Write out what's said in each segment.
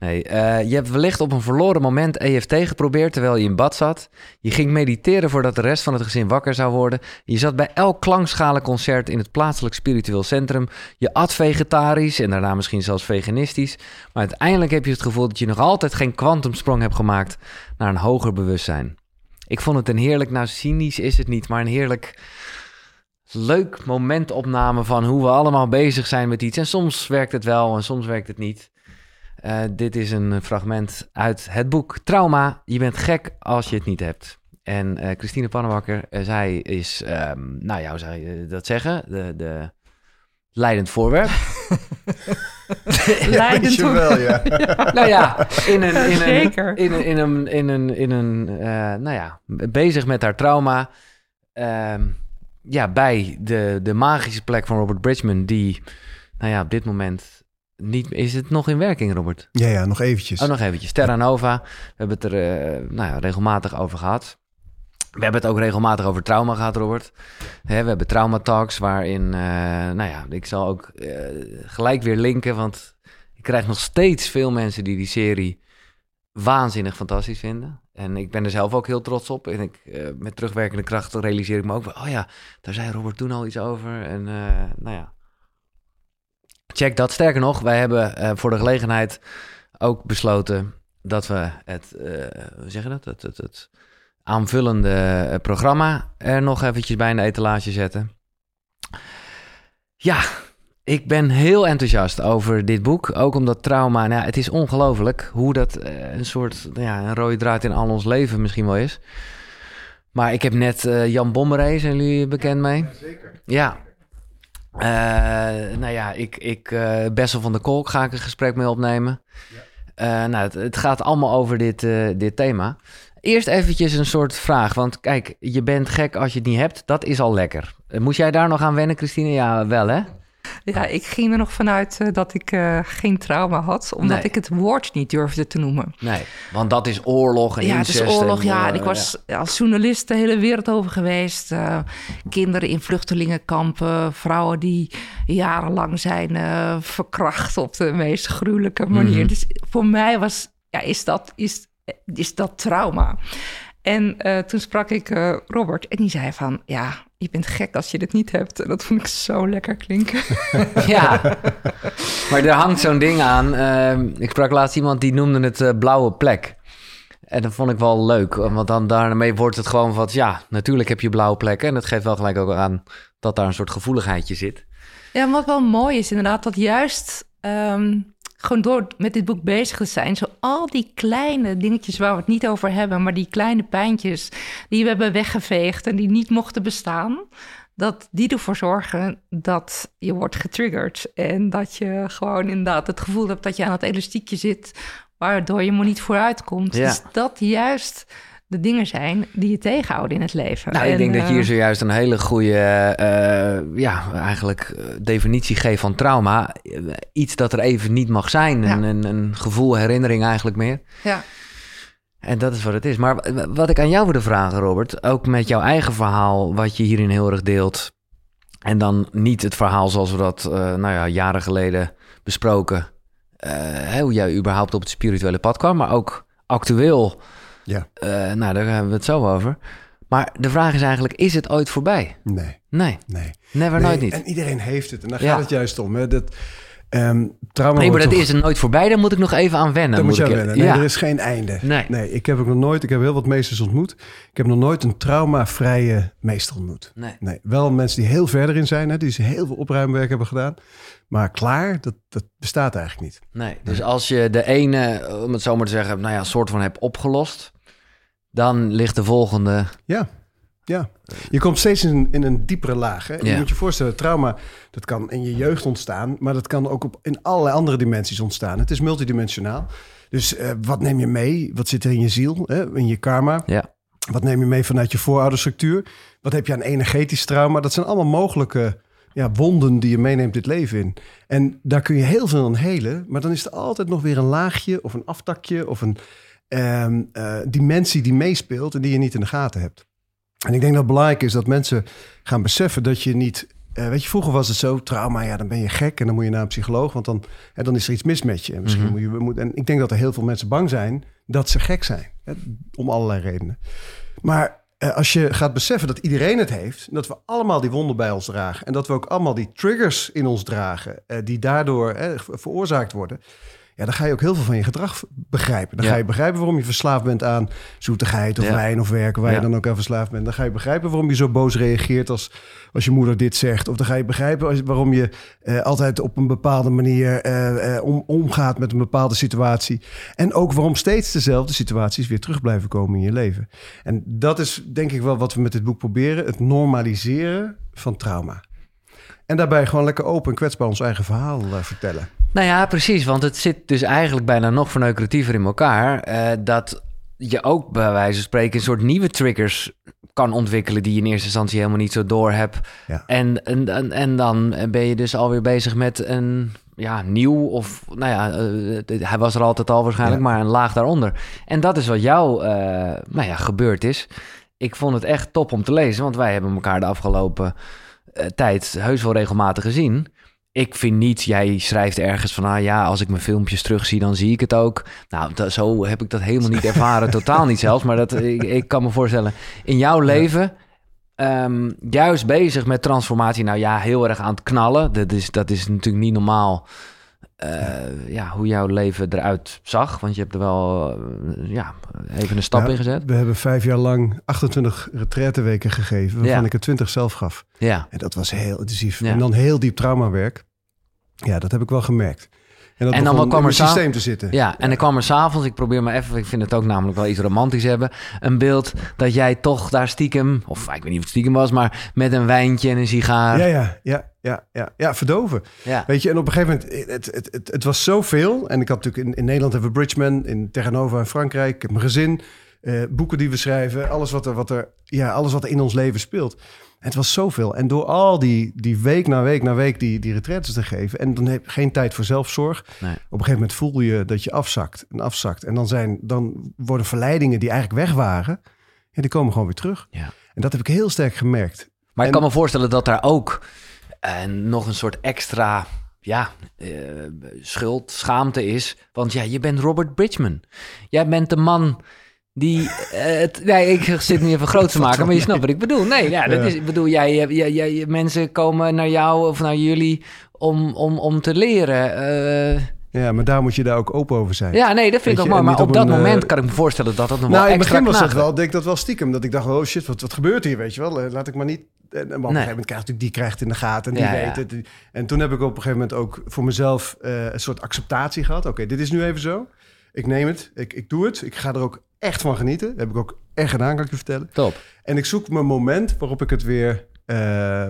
Nee, eh, je hebt wellicht op een verloren moment EFT geprobeerd terwijl je in bad zat. Je ging mediteren voordat de rest van het gezin wakker zou worden. Je zat bij elk klankschalenconcert in het plaatselijk spiritueel centrum. Je at vegetarisch en daarna misschien zelfs veganistisch. Maar uiteindelijk heb je het gevoel dat je nog altijd geen kwantumsprong hebt gemaakt naar een hoger bewustzijn. Ik vond het een heerlijk, nou cynisch is het niet, maar een heerlijk leuk momentopname van hoe we allemaal bezig zijn met iets. En soms werkt het wel en soms werkt het niet. Uh, dit is een fragment uit het boek Trauma. Je bent gek als je het niet hebt. En uh, Christine Pannenbakker, uh, zij is, um, nou ja, hoe zou je dat zeggen? De, de leidend voorwerp. leidend ja, wel, ja. ja. Nou ja, in een, in een, in een, in een, in een, in een nou ja, bezig met haar trauma. Um, ja, bij de, de magische plek van Robert Bridgman, die, nou ja, op dit moment niet... Is het nog in werking, Robert? Ja, ja, nog eventjes. Oh, nog eventjes. Terra Nova. We hebben het er uh, nou ja, regelmatig over gehad. We hebben het ook regelmatig over trauma gehad, Robert. Hè, we hebben trauma talks waarin, uh, nou ja, ik zal ook uh, gelijk weer linken, want ik krijg nog steeds veel mensen die die serie waanzinnig fantastisch vinden. En ik ben er zelf ook heel trots op. En ik, uh, met terugwerkende kracht realiseer ik me ook... oh ja, daar zei Robert toen al iets over. En nou ja, check dat. Sterker nog, wij hebben uh, voor de gelegenheid ook besloten... dat we het, hoe zeg je dat? Het, het, het aanvullende programma er nog eventjes bij in de etalage zetten. Ja, ik ben heel enthousiast over dit boek. Ook omdat trauma, nou, het is ongelooflijk hoe dat uh, een soort nou ja, een rode draad in al ons leven misschien wel is. Maar ik heb net uh, Jan Bommeré, zijn jullie bekend mee? Ja, zeker. Ja. Uh, nou ja, ik, ik Bessel van der Kolk ga ik een gesprek mee opnemen. Ja. nou, het, het, gaat allemaal over dit, dit thema. Eerst eventjes een soort vraag, want kijk, je bent gek als je het niet hebt. Dat is al lekker. Moest jij daar nog aan wennen, Christine? Ja, wel hè? Ja, ik ging er nog vanuit uh, dat ik uh, geen trauma had, omdat nee. ik het woord niet durfde te noemen. Nee, want dat is oorlog en ja, het is oorlog, en, ja. En ik was ja. als journalist de hele wereld over geweest. Kinderen in vluchtelingenkampen, vrouwen die jarenlang zijn verkracht op de meest gruwelijke manier. Mm -hmm. Dus voor mij was, ja, is dat, is, is dat trauma. En uh, toen sprak ik uh, Robert en die zei van... ja, je bent gek als je dit niet hebt. En dat vond ik zo lekker klinken. ja, maar er hangt zo'n ding aan. Uh, ik sprak laatst iemand die noemde het uh, blauwe plek. En dat vond ik wel leuk, want dan daarmee wordt het gewoon wat... ja, natuurlijk heb je blauwe plekken. En dat geeft wel gelijk ook aan dat daar een soort gevoeligheidje zit. Ja, wat wel mooi is inderdaad, dat juist... Um, gewoon door met dit boek bezig te zijn. Zo al die kleine dingetjes waar we het niet over hebben, maar die kleine pijntjes die we hebben weggeveegd en die niet mochten bestaan. Dat die ervoor zorgen dat je wordt getriggerd. En dat je gewoon inderdaad het gevoel hebt dat je aan het elastiekje zit, waardoor je maar niet vooruit komt. Ja. Dus dat juist de dingen zijn die je tegenhouden in het leven. Nou, ik denk dat je hier zojuist een hele goede, uh, ja, eigenlijk definitie geeft van trauma. Iets dat er even niet mag zijn. Ja. Een, een, een, gevoel, herinnering eigenlijk meer. Ja. En dat is wat het is. Maar wat ik aan jou wilde vragen, Robert, ook met jouw eigen verhaal, wat je hierin heel erg deelt. En dan niet het verhaal zoals we dat, uh, nou ja, jaren geleden besproken. Uh, hoe jij überhaupt op het spirituele pad kwam, maar ook actueel ja. Uh, nou, daar hebben we het zo over. Maar de vraag is eigenlijk, is het ooit voorbij? Nee. Nee. Nee. Never, nee, nooit niet. En iedereen heeft het. En daar ja. gaat het juist om. Hè? Dat, um, trauma nee, maar dat toch... is er nooit voorbij. Daar moet ik nog even aan wennen. Daar moet je aan wennen. Nee, ja. er is geen einde. Nee. nee. Ik heb ook nog nooit... Ik heb heel wat meesters ontmoet. Ik heb nog nooit een traumavrije meester ontmoet. Nee. nee. Wel mensen die heel verder in zijn. Hè, die heel veel opruimwerk hebben gedaan. Maar klaar, dat, dat bestaat eigenlijk niet. Nee, dus als je de ene, om het zo maar te zeggen, nou ja, soort van hebt opgelost dan ligt de volgende. Ja, ja. Je komt steeds in, in een diepere laag. Hè? Ja. Je moet je voorstellen, trauma, dat kan in je jeugd ontstaan, maar dat kan ook op, in allerlei andere dimensies ontstaan. Het is multidimensionaal. Dus uh, wat neem je mee? Wat zit er in je ziel, hè? in je karma? Ja. Wat neem je mee vanuit je voorouderstructuur? Wat heb je aan energetisch trauma? Dat zijn allemaal mogelijke ja, wonden die je meeneemt dit leven in. En daar kun je heel veel aan helen, maar dan is er altijd nog weer een laagje of een aftakje of een um, uh, dimensie die meespeelt en die je niet in de gaten hebt. En ik denk dat het belangrijk is dat mensen gaan beseffen dat je niet eh, weet je, vroeger was het zo, trauma, ja, dan ben je gek en dan moet je naar een psycholoog, want dan, hè, dan is er iets mis met je. En misschien Mhm. moet je, moet, en ik denk dat er heel veel mensen bang zijn dat ze gek zijn, hè, om allerlei redenen. Maar eh, als je gaat beseffen dat iedereen het heeft, en dat we allemaal die wonden bij ons dragen en dat we ook allemaal die triggers in ons dragen, die daardoor ver- veroorzaakt worden. Ja, dan ga je ook heel veel van je gedrag begrijpen. Dan Ja. ga je begrijpen waarom je verslaafd bent aan zoetigheid of Ja. wijn of werken, waar Ja. je dan ook aan verslaafd bent. Dan ga je begrijpen waarom je zo boos reageert als, als je moeder dit zegt. Of dan ga je begrijpen als, waarom je eh, altijd op een bepaalde manier om, omgaat met een bepaalde situatie. En ook waarom steeds dezelfde situaties weer terug blijven komen in je leven. En dat is denk ik wel wat we met dit boek proberen. Het normaliseren van trauma. En daarbij gewoon lekker open en kwetsbaar ons eigen verhaal eh, vertellen. Nou ja, precies. Want het zit dus eigenlijk bijna nog verneukeratiever in elkaar. eh, dat je ook bij wijze van spreken een soort nieuwe triggers kan ontwikkelen... die je in eerste instantie helemaal niet zo door hebt. Ja. En, en, en, en dan ben je dus alweer bezig met een ja, nieuw of... Nou ja, eh, hij was er altijd al waarschijnlijk, Ja. maar een laag daaronder. En dat is wat jou nou ja, gebeurd is. Ik vond het echt top om te lezen, want wij hebben elkaar de afgelopen eh, tijd heus wel regelmatig gezien. Ik vind niet, jij schrijft ergens van, ah ja, als ik mijn filmpjes terugzie, dan zie ik het ook. Nou, dat, zo heb ik dat helemaal niet ervaren, totaal niet zelfs. Maar dat, ik, ik kan me voorstellen, in jouw leven, ehm, juist bezig met transformatie, nou ja, heel erg aan het knallen. Dat is, dat is natuurlijk niet normaal, eh, ja, hoe jouw leven eruit zag. Want je hebt er wel, eh, ja, even een stap Ja, in gezet. We hebben vijf jaar lang 28 retraiteweken gegeven, waarvan Ja. ik er 20 zelf gaf. Ja, En dat was heel intensief. Ja. En dan heel diep traumawerk. Ja, dat heb ik wel gemerkt. En, En dan kwam er systeem te zitten. Ja, en ik kwam er s'avonds, ik probeer maar even, ik vind het ook namelijk wel iets romantisch hebben, een beeld dat jij toch daar stiekem, of ik weet niet of het stiekem was, maar met een wijntje en een sigaar. Ja, ja, ja, ja, ja, ja, verdoven. Ja. Weet je, en op een gegeven moment, het, het, het, het was zoveel. En ik had natuurlijk in, in Nederland hebben we Bridgman, in Terranova in Frankrijk, ik heb mijn gezin, eh, boeken die we schrijven, alles wat er, wat er, ja, alles wat er in ons leven speelt. Het was zoveel. En door al die, die week na week na week die, die retraites te geven, en dan heb je geen tijd voor zelfzorg. Nee. Op een gegeven moment voel je dat je afzakt en afzakt. En dan, zijn, dan worden verleidingen die eigenlijk weg waren, ja, die komen gewoon weer terug. Ja. En dat heb ik heel sterk gemerkt. Maar ik kan me voorstellen dat daar ook eh, nog een soort extra ja, eh, schuld, schaamte is. Want ja, je bent Robert Bridgman. Jij bent de man die eh, het... Nee, ik zit niet even groot te maken, maar je snapt wat ik bedoel. Nee, ja, dat is, ik bedoel, jij, jij, jij, mensen komen naar jou of naar jullie om, om, om te leren. eh, Ja, maar daar moet je daar ook open over zijn. ja, nee, dat vind ik ook mooi. Maar op op dat een, moment eh, kan ik me voorstellen dat dat nog Nou, wel in het extra begin was dat wel, denk ik dat wel stiekem. Dat ik dacht, oh shit, wat, wat gebeurt hier, weet je wel? Eh, Laat ik maar niet... En, en op een gegeven moment krijgt natuurlijk die krijgt in de gaten en die Ja, weet het. En toen heb ik op een gegeven moment ook voor mezelf eh, een soort acceptatie gehad. Oké, dit is nu even zo. Ik neem het, ik, ik doe het. Ik ga er ook echt van genieten. Dat heb ik ook echt gedaan, kan ik je vertellen. Top. En ik zoek mijn moment waarop ik het weer, eh,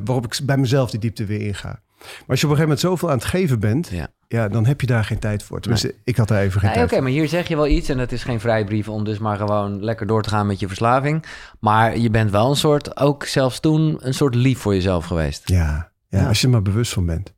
waarop ik bij mezelf die diepte weer inga. Maar als je op een gegeven moment zoveel aan het geven bent, Ja. ja, dan heb je daar geen tijd voor. Tenminste, ik had daar even geen Nee, tijd Oké, maar hier zeg je wel iets en het is geen vrijbrief om dus maar gewoon lekker door te gaan met je verslaving. Maar je bent wel een soort, ook zelfs toen, een soort lief voor jezelf geweest. Ja, ja, Ja. als je er maar bewust van bent.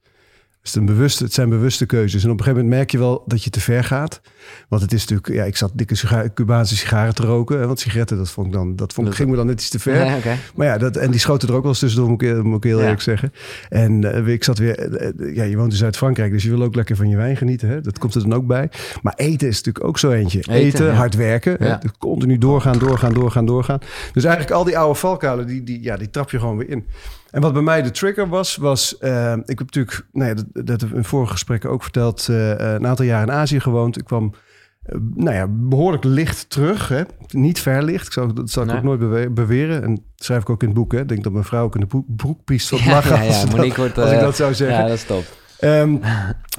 Het, is een bewuste, het zijn bewuste keuzes. En op een gegeven moment merk je wel dat je te ver gaat. Want het is natuurlijk... Ja, ik zat dikke siga- Cubaanse sigaren te roken. hè, Want sigaretten, dat, vond ik dan, dat vond, Dat- ging me dan net iets te ver. Maar ja, dat, en die schoten er ook wel eens tussendoor, moet ik, moet ik heel Ja. eerlijk zeggen. En eh, ik zat weer... eh, eh, ja, je woont in Zuid-Frankrijk, dus je wil ook lekker van je wijn genieten. Hè? Dat komt er dan ook bij. Maar eten is natuurlijk ook zo eentje. Eten, Eten, ja. hard werken. hè? Dus continu doorgaan, doorgaan, doorgaan, doorgaan. Dus eigenlijk al die oude valkuilen, die, die, ja, die trap je gewoon weer in. En wat bij mij de trigger was, was... eh, ik heb natuurlijk, nou ja, dat, dat heb ik in vorige gesprekken ook verteld... eh, een aantal jaar in Azië gewoond. Ik kwam eh, nou ja, behoorlijk licht terug. Hè? Niet ver licht. Ik zou, dat zal ik Nee. ook nooit bewe- beweren. En dat schrijf ik ook in het boek. Hè? Ik denk dat mijn vrouw ook in de broek, broek piest van het Ja, lachen. ja, als, ja, ze dat- Monique wordt, als ik eh, dat zou zeggen. Ja, dat is top. Ehm,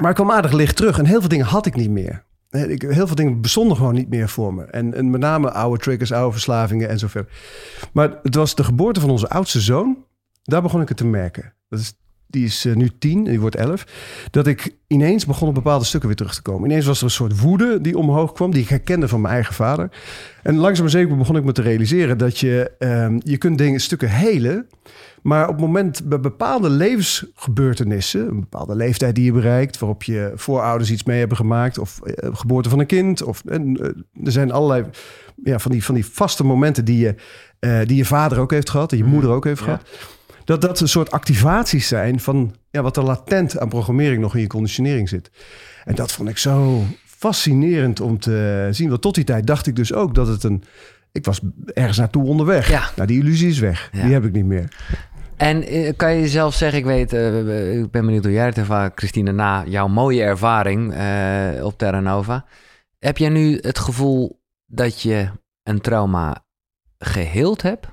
maar ik kwam aardig licht terug. En heel veel dingen had ik niet meer. Ik, heel veel dingen bestonden gewoon niet meer voor me. En, en met name oude triggers, oude verslavingen en zo verder. Maar het was de geboorte van onze oudste zoon. Daar begon ik het te merken. Dat is, die is eh, nu tien en die wordt elf. Dat ik ineens begon op bepaalde stukken weer terug te komen. Ineens was er een soort woede die omhoog kwam. Die ik herkende van mijn eigen vader. En langzaam maar zeker begon ik me te realiseren dat je, ehm, je kunt dingen, stukken helen. Maar op het moment bij bepaalde levensgebeurtenissen, een bepaalde leeftijd die je bereikt, waarop je voorouders iets mee hebben gemaakt, of eh, geboorte van een kind, of en, eh, er zijn allerlei ja, van, die, van die vaste momenten die je, die je vader ook heeft gehad, en je moeder ook heeft Ja. gehad. Dat dat een soort activaties zijn van ja, wat er latent aan programmering nog in je conditionering zit. En dat vond ik zo fascinerend om te zien. Want tot die tijd dacht ik dus ook dat het een... Ik was ergens naartoe onderweg. Ja. Nou, die illusie is weg. Ja. Die heb ik niet meer. En eh, kan je zelf zeggen, ik weet, eh, ik ben benieuwd hoe jij het ervaart, Christine, na jouw mooie ervaring eh, op Terra Nova. Heb jij nu het gevoel dat je een trauma geheeld hebt?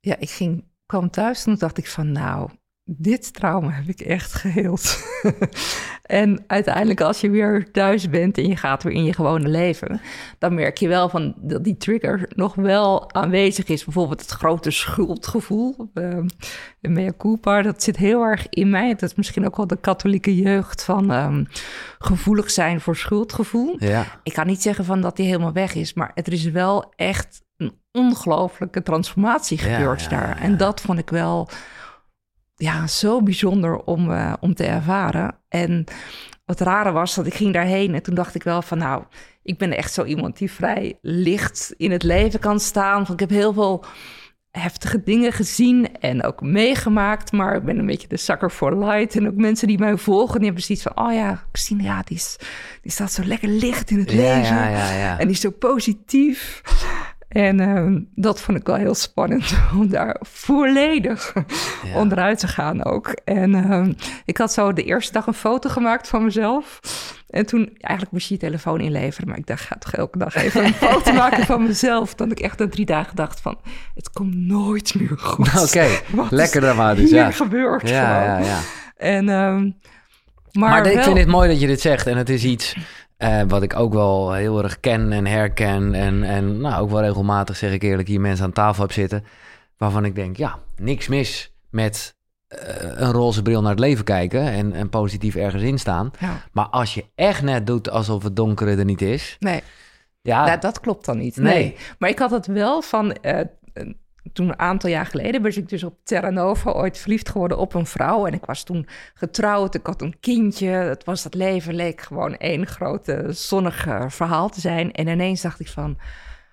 Ja, ik ging, kwam thuis en toen dacht ik van nou, dit trauma heb ik echt geheeld. en uiteindelijk als je weer thuis bent en je gaat weer in je gewone leven, dan merk je wel van dat die trigger nog wel aanwezig is. Bijvoorbeeld het grote schuldgevoel, uh, mea culpa, dat zit heel erg in mij. Dat is misschien ook wel de katholieke jeugd van um, gevoelig zijn voor schuldgevoel. Ja. Ik kan niet zeggen van dat die helemaal weg is, maar het is wel echt ongelooflijke transformatie gebeurd ja, daar. En dat vond ik wel ja, zo bijzonder om, uh, om te ervaren. En wat rare was, dat ik ging daarheen en toen dacht ik wel van nou, ik ben echt zo iemand die vrij licht in het leven kan staan. Want ik heb heel veel heftige dingen gezien en ook meegemaakt, maar ik ben een beetje de sucker for light. En ook mensen die mij volgen, die hebben zoiets van, oh ja, Christine, ja, die, is, die staat zo lekker licht in het Ja, leven. ja, ja, ja. En die is zo positief. En uh, dat vond ik wel heel spannend om daar volledig ja. onderuit te gaan ook. En uh, ik had zo de eerste dag een foto gemaakt van mezelf. En toen, eigenlijk moest je je telefoon inleveren. Maar ik dacht, ga toch elke dag even een foto maken van mezelf. Dat ik echt na drie dagen dacht van, het komt nooit meer goed. Oké, okay. lekker dramatisch. Hier ja. gebeurt ja, ja, ja, En, um, maar maar, maar wel... ik vind het mooi dat je dit zegt. En het is iets uh, wat ik ook wel heel erg ken en herken. En, en nou, ook wel regelmatig, zeg ik eerlijk, hier mensen aan tafel heb zitten. Waarvan ik denk, ja, niks mis met uh, een roze bril naar het leven kijken. En, en positief ergens in staan. Ja. Maar als je echt net doet alsof het donkere er niet is. Nee, ja, dat, dat klopt dan niet. Nee. nee. Maar ik had het wel van... Uh, toen een aantal jaar geleden was ik dus op Terra Nova ooit verliefd geworden op een vrouw. En ik was toen getrouwd, ik had een kindje. Het was dat leven leek gewoon één grote zonnig uh, verhaal te zijn. En ineens dacht ik van,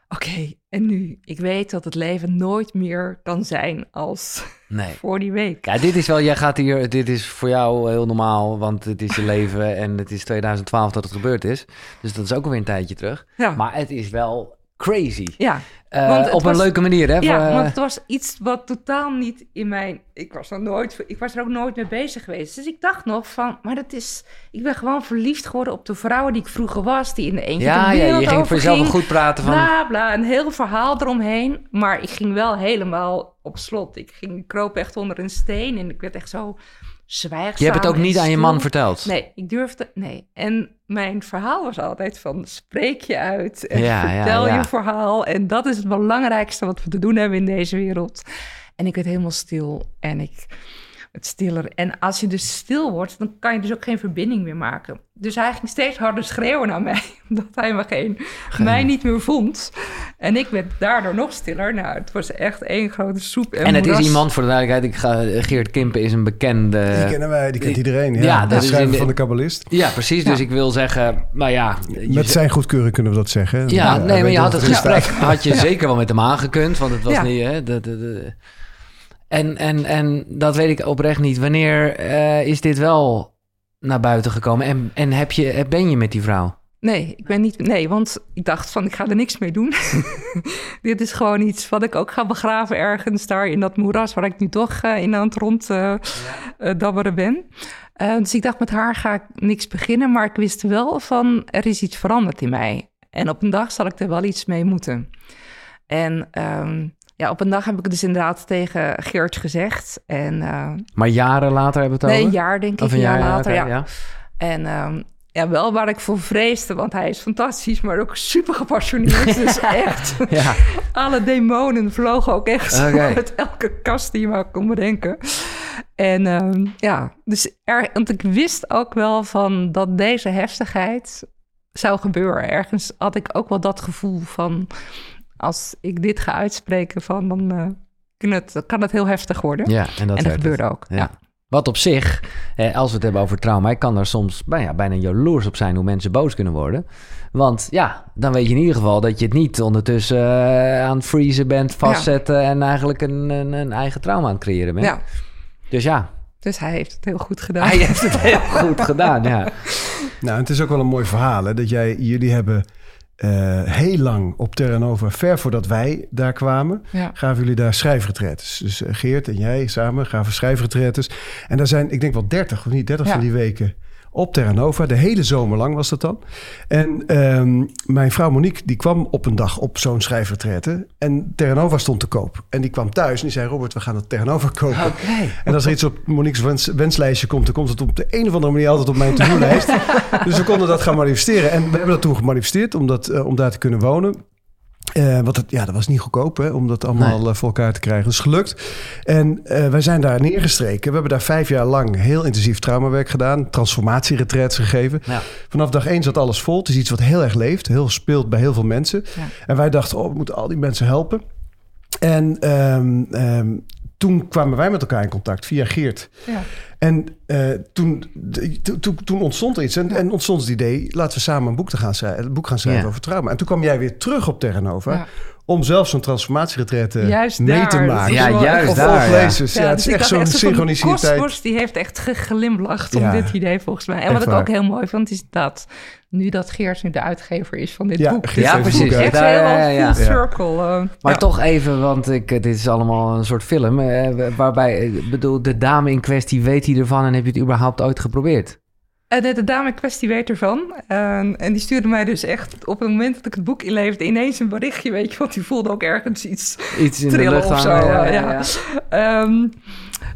oké, okay, en nu? Ik weet dat het leven nooit meer kan zijn als nee. voor die week. Ja, dit is wel, jij gaat hier, dit is voor jou heel normaal, want het is je leven en het is 2012 dat het gebeurd is. Dus dat is ook alweer een tijdje terug. Ja. Maar het is wel crazy. Ja. Uh, op was, een leuke manier, hè? Ja, want het was iets wat totaal niet in mijn... Ik was, er nooit, ik was er ook nooit mee bezig geweest. Dus ik dacht nog van, maar dat is... Ik ben gewoon verliefd geworden op de vrouw die ik vroeger was... die in de eentje ja, de ja, je ging voor jezelf goed praten van... Bla, bla, een heel verhaal eromheen. Maar ik ging wel helemaal op slot. Ik ging, kroop echt onder een steen en ik werd echt zo zwijgzaam. Je hebt het ook niet aan je man verteld? Nee, ik durfde... Nee. En mijn verhaal was altijd van spreek je uit en Ja, ja, vertel ja. je verhaal. En dat is het belangrijkste wat we te doen hebben in deze wereld. En ik werd helemaal stil en ik werd stiller. En als je dus stil wordt, dan kan je dus ook geen verbinding meer maken. Dus hij ging steeds harder schreeuwen naar mij, omdat hij me geen, mij niet meer vond. En ik werd daardoor nog stiller. Nou, het was echt één grote soep. En, En het is iemand, voor de duidelijkheid, ik ga, Geert Kimpen is een bekende... Die kennen wij, die kent iedereen. Ja, ja, dat de is schrijver de- van de kabbalist. Ja, precies. Dus ik wil zeggen, nou ja... je Met zijn goedkeuring kunnen we dat zeggen. Ja, nee, maar je had het gesprek had je zeker wel met hem aangekund, want het was Ja. niet, hè, de, de, de. En, en, en dat weet ik oprecht niet. Wanneer eh, is dit wel naar buiten gekomen? En, en heb je, ben je met die vrouw? Nee, ik ben niet. Nee, want ik dacht van ik ga er niks mee doen. Dit is gewoon iets wat ik ook ga begraven ergens daar in dat moeras waar ik nu toch eh, in aan het rond eh, dabberen ben. Dus ik dacht met haar ga ik niks beginnen, maar ik wist wel van er is iets veranderd in mij. En op een dag zal ik er wel iets mee moeten. En ehm, ja, op een dag heb ik het dus inderdaad tegen Geert gezegd. En eh, Maar jaren later hebben we het nee, een over? jaar denk ik, Of een jaar, ja, later. ja. En ehm, ja, wel waar ik voor vreesde, want hij is fantastisch, maar ook super gepassioneerd. dus echt, Ja. alle demonen vlogen ook echt uit elke kast die je maar kon bedenken. En ehm, ja, dus er, want ik wist ook wel van dat deze heftigheid zou gebeuren. Ergens had ik ook wel dat gevoel van, als ik dit ga uitspreken, van, dan eh, kan, het, kan het heel heftig worden. ja, en dat en dat gebeurde het. ook. Ja. Ja. Wat op zich, eh, als we het hebben over trauma, ik kan daar soms nou ja, bijna jaloers op zijn hoe mensen boos kunnen worden. Want ja, dan weet je in ieder geval dat je het niet ondertussen eh, aan het freezen bent, vastzetten en eigenlijk een, een, een eigen trauma aan het creëren bent. Ja, Dus ja, dus hij heeft het heel goed gedaan. hij heeft het heel goed gedaan. Ja. Nou, het is ook wel een mooi verhaal hè, dat jij, jullie hebben eh, heel lang op Terra Nova, ver voordat wij daar kwamen, Ja. gaven jullie daar schrijfretretes. Dus eh, Geert en jij samen gaven schrijfretretes. En daar zijn, ik denk wel 30 of niet 30 Ja. van die weken op Terra Nova. De hele zomer lang was dat dan. En ehm, mijn vrouw Monique, die kwam op een dag op zo'n schrijfretrete. En Terra Nova stond te koop. En die kwam thuis en die zei, Robert, we gaan het Terra Nova kopen. En als er iets op Monique's wens, wenslijstje komt, dan komt het op de een of andere manier altijd op mijn to-do-lijst. dus we konden dat gaan manifesteren. En we hebben dat toen gemanifesteerd om, dat, eh, om daar te kunnen wonen. Eh, want het, ja, dat was niet goedkoop hè, om dat allemaal eh, voor elkaar te krijgen. Dat is gelukt. En eh, wij zijn daar neergestreken. We hebben daar vijf jaar lang heel intensief traumawerk gedaan. Transformatieretreats gegeven. Ja. Vanaf dag één zat alles vol. Het is iets wat heel erg leeft. Heel speelt bij heel veel mensen. Ja. En wij dachten, oh, we moeten al die mensen helpen. En ehm, toen kwamen wij met elkaar in contact via Geert. Ja. En eh, toen, to- to- toen ontstond er iets. En, en ontstond het idee, laten we samen een boek, te gaan schrijven, een boek gaan schrijven Ja. over trauma. En toen kwam jij weer terug op Terra Nova. Ja. Om zelf zo'n transformatieretreat Juist mee daar. te maken. Ja, wel juist Of daar, of ja. Ja, het dus is ik echt zo'n synchroniciteit. Kosmos, die heeft echt geglimlacht om Ja. dit idee volgens mij. En Echt wat ik waar. ook heel mooi vond, is dat nu dat Geert nu de uitgever is van dit Ja, boek. Geert Ja, precies. boek. Echt helemaal ja, ja, full ja. circle. eh. Maar Ja. toch even, want ik, dit is allemaal een soort film. eh, waarbij, ik bedoel, de dame in kwestie weet hij ervan en heb je het überhaupt ooit geprobeerd? En de, de dame in kwestie weet ervan. En, en die stuurde mij dus echt op het moment dat ik het boek inleefde ineens een berichtje, weet je, want die voelde ook ergens iets Iets in de trillen lucht of zo. hangen, eh, ja, Ehm,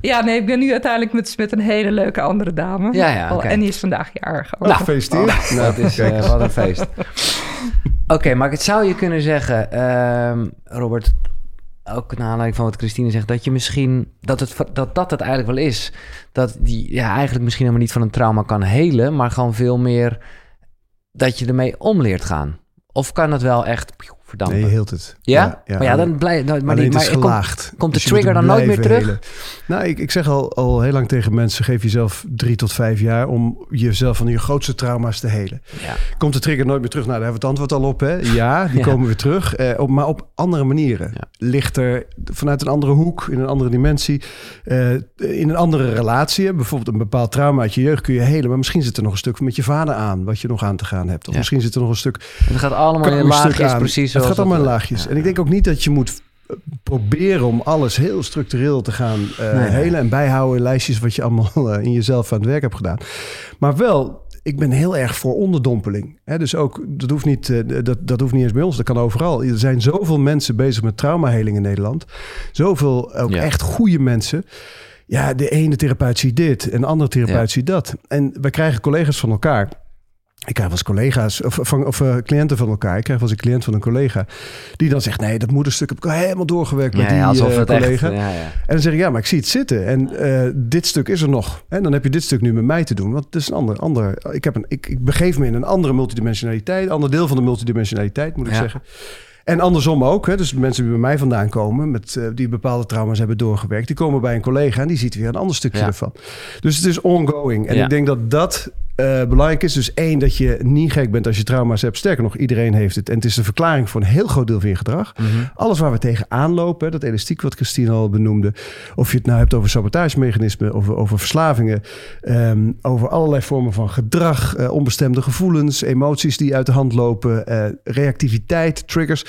ja, nee, ik ben nu uiteindelijk met, met een hele leuke andere dame. Ja, ja, oké. En die is vandaag jarig. ook. Nou, gefeliciteerd. Oh, Nou, dat is eh, eens. wat een feest. Oké, maar het zou je kunnen zeggen, ehm, Robert, ook naar aanleiding van wat Christine zegt, dat je misschien dat het dat dat het eigenlijk wel is, dat die ja eigenlijk misschien helemaal niet van een trauma kan helen, maar gewoon veel meer dat je ermee om leert gaan. Of kan het wel echt verdampen? Nee, je hield het. ja? maar ja, dan blijf. Maar, Maar die, maar is komt- gelaagd. komt de Dus trigger dan nooit meer terug? helen. Nou, ik, ik zeg al, al heel lang tegen mensen... geef jezelf drie tot vijf jaar... om jezelf van je grootste trauma's te helen. ja. Komt de trigger nooit meer terug? Nou, daar hebben we het antwoord al op. Hè? Ja, die komen weer terug. eh, op, maar op andere manieren. Lichter, vanuit een andere hoek, in een andere dimensie. eh, in een andere relatie. Bijvoorbeeld een bepaald trauma uit je jeugd kun je helen. Maar misschien zit er nog een stuk met je vader aan... wat je nog aan te gaan hebt. Of misschien zit er nog een stuk Het gaat allemaal in laagjes, precies Het gaat allemaal in dat- laagjes. Ja, en ik denk ook niet dat je moet eh, proberen om alles heel structureel te gaan eh Nee, helen en bijhouden lijstjes wat je allemaal eh, in jezelf aan het werk hebt gedaan. Maar wel, ik ben heel erg voor onderdompeling. Dus ook, dat hoeft, niet, eh, dat, dat hoeft niet eens bij ons, dat kan overal. Er zijn zoveel mensen bezig met traumaheling in Nederland. Zoveel ook Ja. echt goede mensen. Ja, de ene therapeut ziet dit en de andere therapeut Ja. ziet dat. En we krijgen collega's van elkaar. Ik krijg wel eens collega's of, van, of eh, cliënten van elkaar. Ik krijg wel eens een cliënt van een collega. Die dan zegt: Nee, dat moederstuk heb ik al helemaal doorgewerkt met Ja, die alsof eh, collega. echt... Ja, ja. En dan zeg ik: Ja, maar ik zie het zitten. En eh, dit stuk is er nog. En dan heb je dit stuk nu met mij te doen. Want het is een ander. ander ik, heb een, ik, ik begeef me in een andere multidimensionaliteit. Een ander deel van de multidimensionaliteit, moet ik zeggen. En andersom ook. Hè? Dus mensen die bij mij vandaan komen, met, die bepaalde trauma's hebben doorgewerkt, die komen bij een collega en die ziet weer een ander stukje Ja. ervan. Dus het is ongoing. En Ja. ik denk dat dat eh, belangrijk is. Dus één, dat je niet gek bent als je trauma's hebt. Sterker nog, iedereen heeft het. En het is de verklaring voor een heel groot deel van je gedrag. Mhm. Alles waar we tegenaan lopen, dat elastiek wat Christine al benoemde. Of je het nou hebt over sabotagemechanismen, over, over verslavingen, ehm, over allerlei vormen van gedrag, eh, onbestemde gevoelens, emoties die uit de hand lopen, eh, reactiviteit, triggers.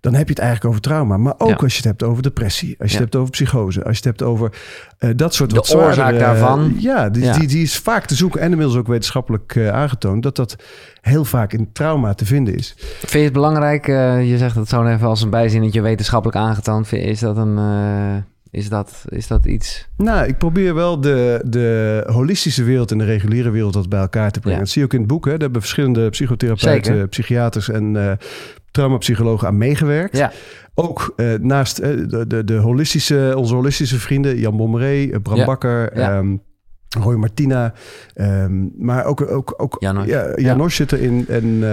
Dan heb je het eigenlijk over trauma. Maar ook Ja. als je het hebt over depressie, als je Ja. het hebt over psychose, als je het hebt over dat soort De wat oorzaak daarvan. Ja, die, Ja. Die, die is vaak te zoeken en inmiddels ook wetenschappelijk eh, aangetoond dat dat heel vaak in trauma te vinden is. Vind je het belangrijk, eh, je zegt het zo even als een bijzinnetje wetenschappelijk aangetoond. Vind- Is dat, een, eh, is dat, is dat iets? Nou, ik probeer wel de, de holistische wereld en de reguliere wereld wat bij elkaar te brengen. Ja. Dat zie je ook in het boek. Hè. Daar hebben verschillende psychotherapeuten, Zeker. psychiaters en eh traumapsychologen aan meegewerkt. Ja, Ook naast de, de, de holistische, onze holistische vrienden, Jan Bommeré, Bram Ja. Bakker, Ja. Roy Martina, ehm, maar ook, ook, ook Janos. ja, Janos zit erin. En, eh,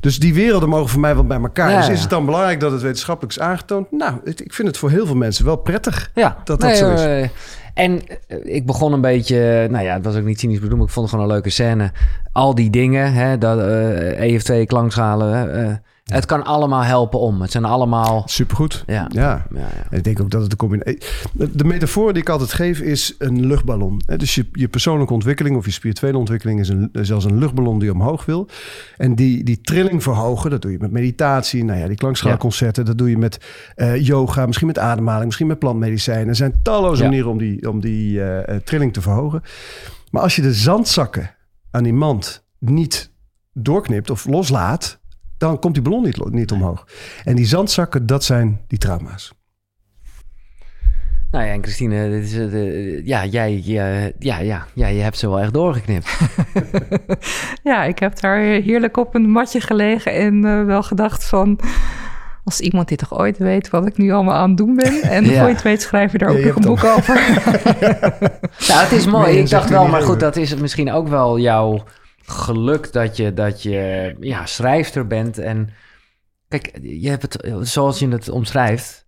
dus die werelden mogen voor mij wel bij elkaar. Ja, dus is ja. het dan belangrijk dat het wetenschappelijk is aangetoond? Nou, het- ik vind het voor heel veel mensen wel prettig. Ja, Dat dat zo is. eh, en eh, ik begon een beetje, nou ja, het was ook niet cynisch bedoeld, maar ik vond het gewoon een leuke scène. Al die dingen, hè, dat, EF2, klankschalen, het kan allemaal helpen om. Het zijn allemaal... Supergoed. Ja. ja. Ja, ik denk ook dat het de combinatie... De, de metafoor die ik altijd geef is een luchtballon. Dus je, je persoonlijke ontwikkeling of je spirituele ontwikkeling... is een, zelfs een luchtballon die omhoog wil. En die, die trilling verhogen, dat doe je met meditatie. Nou ja, die klankschaalconcerten, dat doe je met eh, yoga... misschien met ademhaling, misschien met plantmedicijnen. Er zijn talloze manieren om die, om die eh, eh, trilling te verhogen. Maar als je de zandzakken aan die mand niet doorknipt of loslaat... dan komt die ballon niet, niet omhoog. En die zandzakken, dat zijn die trauma's. Nou ja, en Christine, dit is, eh, ja, jij, ja, ja, ja, ja, je hebt ze wel echt doorgeknipt. Ja, ik heb daar heerlijk op een matje gelegen en eh, wel gedacht van... Als iemand dit toch ooit weet wat ik nu allemaal aan het doen ben... en Ja. het weet schrijf je daar ook Ja, je nog een boek over. Ja, het is mooi. Nee, ik dacht wel, maar goed, dat is misschien ook wel jouw geluk dat je, dat je ja, schrijfster bent. En kijk, je hebt het zoals je het omschrijft.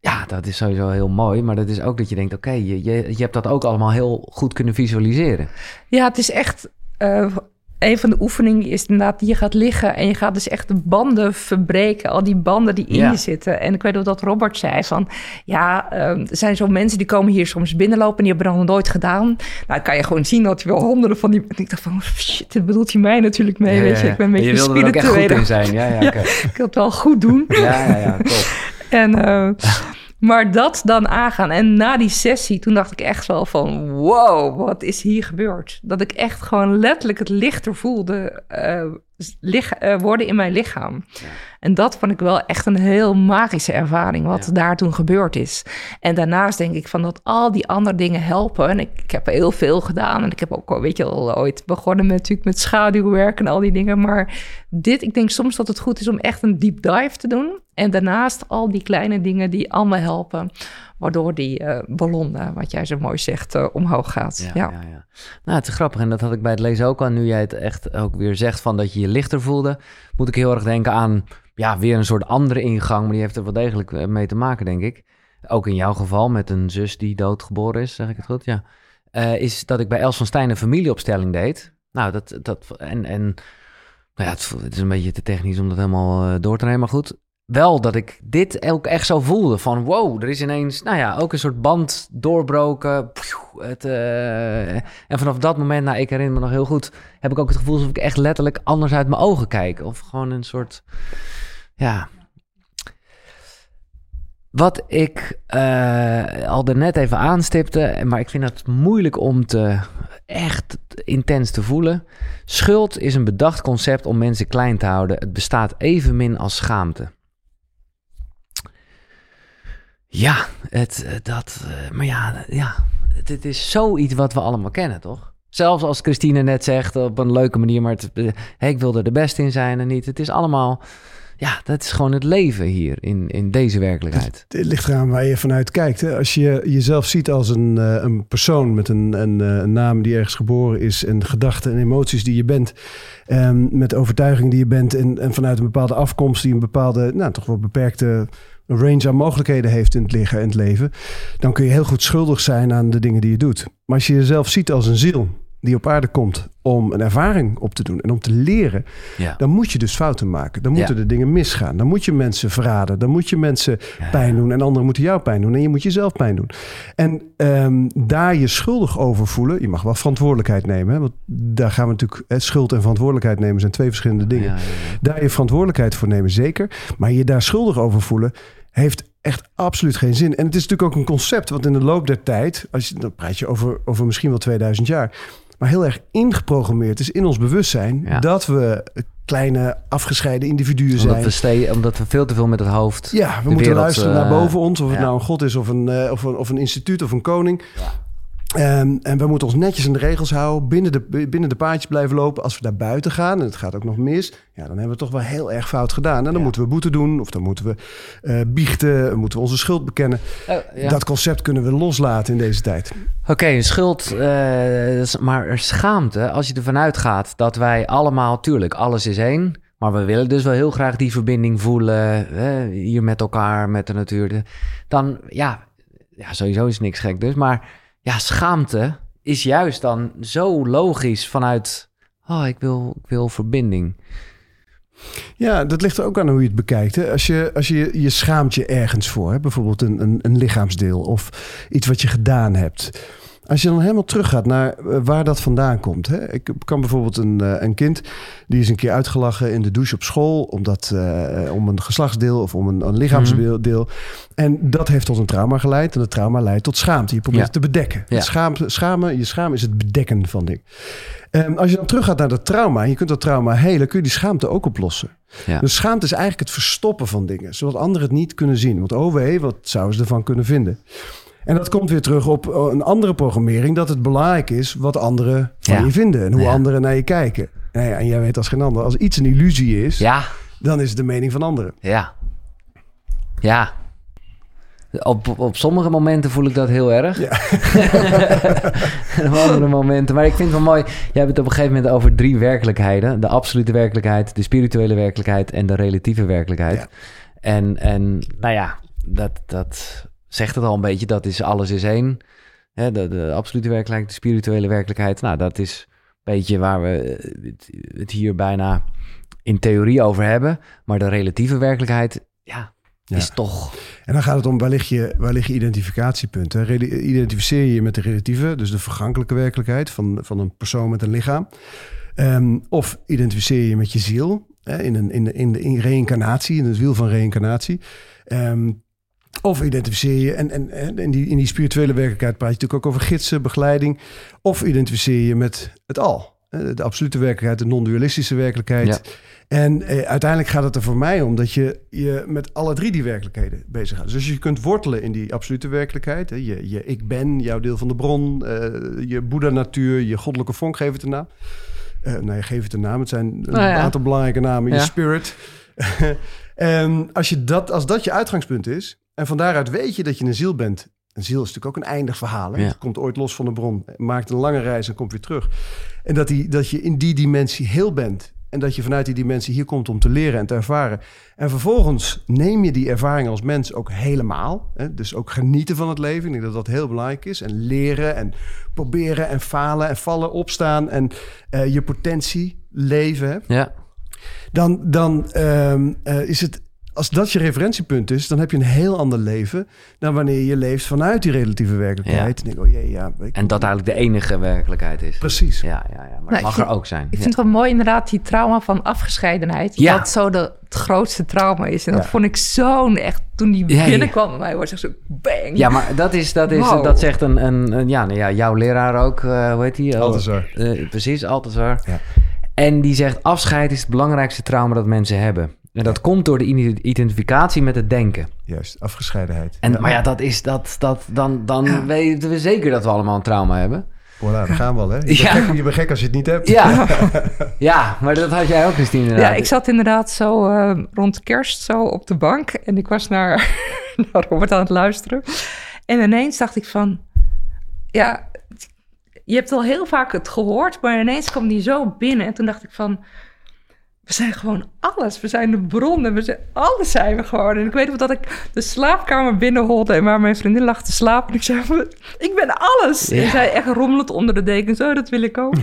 Ja, dat is sowieso heel mooi. Maar dat is ook dat je denkt, oké, je, je, je hebt dat ook allemaal heel goed kunnen visualiseren. Ja, het is echt... eh, een van de oefeningen is inderdaad, je gaat liggen en je gaat dus echt de banden verbreken. Al die banden die in Ja. je zitten. En ik weet ook dat Robert zei van, ja, eh, er zijn zo mensen die komen hier soms binnenlopen en die hebben dat nog nooit gedaan. Nou, dan kan je gewoon zien dat je wel honderden van die... En ik dacht van, shit, dit bedoelt hij mij natuurlijk mee, weet je. Ik ben een beetje je wilde er ook echt goed spiritueel. in zijn. Ja, ja. Ik wil het wel goed doen. ja, ja, ja, top. En, eh, maar dat dan aangaan. En na die sessie, toen dacht ik echt wel van... wow, wat is hier gebeurd? Dat ik echt gewoon letterlijk het lichter voelde eh, lig- eh, worden in mijn lichaam. En dat vond ik wel echt een heel magische ervaring... wat Ja. daar toen gebeurd is. En daarnaast denk ik van dat al die andere dingen helpen. En ik, ik heb heel veel gedaan. En ik heb ook, weet je al, ooit begonnen met, natuurlijk met schaduwwerk en al die dingen. Maar dit, ik denk soms dat het goed is om echt een deep dive te doen. En daarnaast al die kleine dingen die allemaal helpen. Waardoor die eh, ballon, eh, wat jij zo mooi zegt, eh, omhoog gaat. Ja, Ja, ja. Ja, Nou, het is grappig. En dat had ik bij het lezen ook al. Nu jij het echt ook weer zegt van dat je je lichter voelde, moet ik heel erg denken aan ja, weer een soort andere ingang. Maar die heeft er wel degelijk eh, mee te maken, denk ik. Ook in jouw geval met een zus die doodgeboren is, zeg ik het goed? Ja. Eh, is dat ik bij Els van Stijn een familieopstelling deed. Nou, dat, dat en, en nou ja, het, is een beetje te technisch om dat helemaal eh, door te nemen. Maar goed, wel dat ik dit ook echt zo voelde. Van wow, er is ineens, nou ja, ook een soort band doorbroken. Het, en vanaf dat moment, nou, ik herinner me nog heel goed, heb ik ook het gevoel alsof ik echt letterlijk anders uit mijn ogen kijk. Of gewoon een soort, ja. Wat ik eh, al net even aanstipte, maar ik vind het moeilijk om te echt intens te voelen. Schuld is een bedacht concept om mensen klein te houden. Het bestaat evenmin als schaamte. Ja, het, eh, dat, eh, maar ja, ja, het is zoiets wat we allemaal kennen, toch? Zelfs als Christine net zegt op een leuke manier, maar ik wil er de beste in zijn en niet. Het is allemaal, ja, dat is gewoon het leven hier in, in deze werkelijkheid. Het ligt eraan waar je vanuit kijkt. Hè. Als je jezelf ziet als een, eh, een persoon met een, eh, een naam die ergens geboren is... en gedachten en emoties die je bent... ehm, met overtuiging die je bent... En, en vanuit een bepaalde afkomst die een bepaalde... nou, toch wel beperkte range aan mogelijkheden heeft in het liggen en het leven... dan kun je heel goed schuldig zijn aan de dingen die je doet. Maar als je jezelf ziet als een ziel die op aarde komt... om een ervaring op te doen en om te leren... Ja. dan moet je dus fouten maken. Dan moeten Ja. de dingen misgaan. Dan moet je mensen verraden. Dan moet je mensen Ja. pijn doen. En anderen moeten jou pijn doen. En je moet jezelf pijn doen. En ehm, daar je schuldig over voelen. Je mag wel verantwoordelijkheid nemen. Hè? Want daar gaan we natuurlijk... hè, schuld en verantwoordelijkheid nemen zijn twee verschillende dingen. Daar je verantwoordelijkheid voor nemen, zeker. Maar je daar schuldig over voelen... heeft echt absoluut geen zin. En het is natuurlijk ook een concept... wat in de loop der tijd... Als je, dan praat je over, over misschien wel 2000 jaar... maar heel erg ingeprogrammeerd is in ons bewustzijn... Ja. dat we kleine afgescheiden individuen Omdat zijn. we, omdat we veel te veel met het hoofd. Ja, we moeten wereld, luisteren eh, naar boven ons. Of het nou een god is of een, eh, of, een, of een instituut of een koning. Ja. Ehm, en we moeten ons netjes aan de regels houden, binnen de, binnen de paadjes blijven lopen. Als we daar buiten gaan en het gaat ook nog mis, ja, dan hebben we het toch wel heel erg fout gedaan. En dan Ja. moeten we boete doen, of dan moeten we eh, biechten, moeten we onze schuld bekennen. Oh, ja. Dat concept kunnen we loslaten in deze tijd. Oké, schuld, eh, is- maar schaamte, als je ervan uitgaat dat wij allemaal, tuurlijk, alles is één, maar we willen dus wel heel graag die verbinding voelen, hè, hier met elkaar, met de natuur. Dan, ja, ja, sowieso is niks gek dus, maar ja, schaamte is juist dan zo logisch vanuit, oh, ik wil, ik wil verbinding. Ja, dat ligt er ook aan hoe je het bekijkt. Hè? Als, je, als je je schaamt je ergens voor, hè? bijvoorbeeld een, een, een lichaamsdeel of iets wat je gedaan hebt. Als je dan helemaal teruggaat naar eh, waar dat vandaan komt. Hè? Ik kan bijvoorbeeld een, eh, een kind, die is een keer uitgelachen in de douche op school, omdat, eh, om een geslachtsdeel of om een, een lichaamsdeel. deel. En dat heeft tot een trauma geleid. En het trauma leidt tot schaamte. Je probeert Ja. het te bedekken. Ja. Schaam, schamen, je schaam is het bedekken van dingen. Ehm, als je dan teruggaat naar dat trauma, en je kunt dat trauma helen, kun je die schaamte ook oplossen. Ja. Dus schaamte is eigenlijk het verstoppen van dingen, zodat anderen het niet kunnen zien. Want oh wee, wat zouden ze ervan kunnen vinden? En dat komt weer terug op eh, een andere programmering, dat het belangrijk is wat anderen van Ja. je vinden en hoe Ja. anderen naar je kijken. Nou ja, en jij weet als geen ander, als iets een illusie is, Ja, dan is het de mening van anderen. ja. Ja. Op, op sommige momenten voel ik dat heel erg. Ja. En op andere momenten. Maar ik vind het wel mooi. Jij hebt het op een gegeven moment over drie werkelijkheden: de absolute werkelijkheid, de spirituele werkelijkheid en de relatieve werkelijkheid. Ja. En, en nou ja, dat, dat zegt het al een beetje. Dat is alles is één. Hè, de, de absolute werkelijkheid, de spirituele werkelijkheid. Nou, dat is een beetje waar we het, het hier bijna in theorie over hebben. Maar de relatieve werkelijkheid, ja, Ja. is toch. En dan gaat het om waar lig je, waar lig je identificatiepunt. Hè? Identificeer je je met de relatieve, dus de vergankelijke werkelijkheid van, van een persoon met een lichaam. Ehm, of identificeer je je met je ziel hè? in, een, in, de, in de in reïncarnatie, in het wiel van reïncarnatie. Ehm, of identificeer je, en, en, en in, die, in die spirituele werkelijkheid praat je natuurlijk ook over gidsen, begeleiding. Of identificeer je met het al. De absolute werkelijkheid, de non-dualistische werkelijkheid. Ja. En eh, uiteindelijk gaat het er voor mij om dat je je met alle drie die werkelijkheden bezig gaat. Dus als je kunt wortelen in die absolute werkelijkheid. Hè, je, je ik ben, jouw deel van de bron, eh, je Boeddha-natuur, je goddelijke vonk, geef het een naam. Eh nou, je geeft het een naam. Het zijn een Nou ja. aantal belangrijke namen. Je Ja. spirit. en als, je dat, als dat je uitgangspunt is, en van daaruit weet je dat je een ziel bent. Een ziel is natuurlijk ook een eindig verhaal. Hè? Ja. Het komt ooit los van de bron, maakt een lange reis en komt weer terug. En dat, die, dat je in die dimensie heel bent. En dat je vanuit die dimensie hier komt om te leren en te ervaren. En vervolgens neem je die ervaring als mens ook helemaal. Hè? Dus ook genieten van het leven. Ik denk dat dat heel belangrijk is. En leren en proberen en falen en vallen, opstaan. En eh, je potentie leven. Hè? Ja, Dan, dan ehm, eh, is het... Als dat je referentiepunt is, dan heb je een heel ander leven dan wanneer je leeft vanuit die relatieve werkelijkheid. En denk, oh jee, ja. ik- en dat eigenlijk de enige werkelijkheid is. Precies. Ja, ja, ja. Maar Nou, dat ik mag vind- er ook zijn. Ik vind het wel mooi inderdaad, die trauma van afgescheidenheid. Ja. Dat zo de, het grootste trauma is. En dat vond ik zo'n echt... Toen die binnenkwam bij mij, was het zo bang. Ja, maar dat is, dat is, Wow. dat zegt een, een, een- ja, nou ja, jouw leraar ook, eh, hoe heet die? Altazar. Eh, precies, Altazar. Ja. En die zegt, afscheid is het belangrijkste trauma dat mensen hebben. En dat komt door de identificatie met het denken. Juist, afgescheidenheid. En, Ja. Maar ja, dat is, dat, dat, dan, dan weten we zeker dat we allemaal een trauma hebben. Voilà, daar gaan we al, hè? Je, Ja. bent gek, je bent gek als je het niet hebt. Ja, ja maar dat had jij ook, Christine. Ja, inderdaad. ik zat inderdaad zo eh, rond kerst zo op de bank. En ik was naar, naar Robert aan het luisteren. En ineens dacht ik van... Ja, je hebt al heel vaak het gehoord. Maar ineens kwam die zo binnen. En toen dacht ik van... We zijn gewoon alles. We zijn de bron en we zijn, alles zijn we gewoon. En ik weet nog dat ik de slaapkamer binnenholde... en waar mijn vriendin lag te slapen. En ik zei, ik ben alles. Ja. En zij echt rommelend onder de dekens. Oh, dat wil ik ook.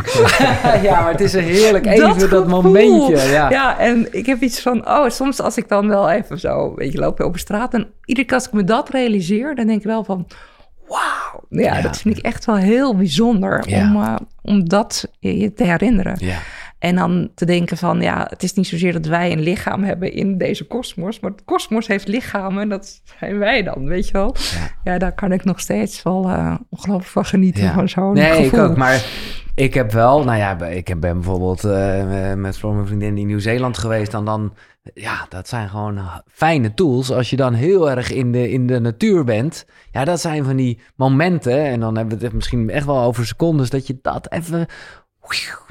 ja, maar het is een heerlijk even dat, momentje. Ja. Ja, en ik heb iets van, oh, soms als ik dan wel even zo, weet je, loop over straat en iedere keer als ik me dat realiseer, dan denk ik wel van, wauw. Ja, Ja. dat vind ik echt wel heel bijzonder Ja. om, eh, om dat je te herinneren. Ja. En dan te denken van, ja, het is niet zozeer dat wij een lichaam hebben in deze kosmos, maar het kosmos heeft lichamen en dat zijn wij dan, weet je wel. Ja. Ja, daar kan ik nog steeds wel eh, ongelooflijk van genieten, Ja. van zo'n Nee, gevoel. ik ook. Maar Ik heb wel, nou ja, ik heb- ben bijvoorbeeld eh, met voor mijn vriendin in Nieuw-Zeeland geweest. En dan, ja, dat zijn gewoon fijne tools. Als je dan heel erg in de, in de natuur bent. Ja, dat zijn van die momenten. En dan hebben we het misschien echt wel over secondes. Dat je dat even.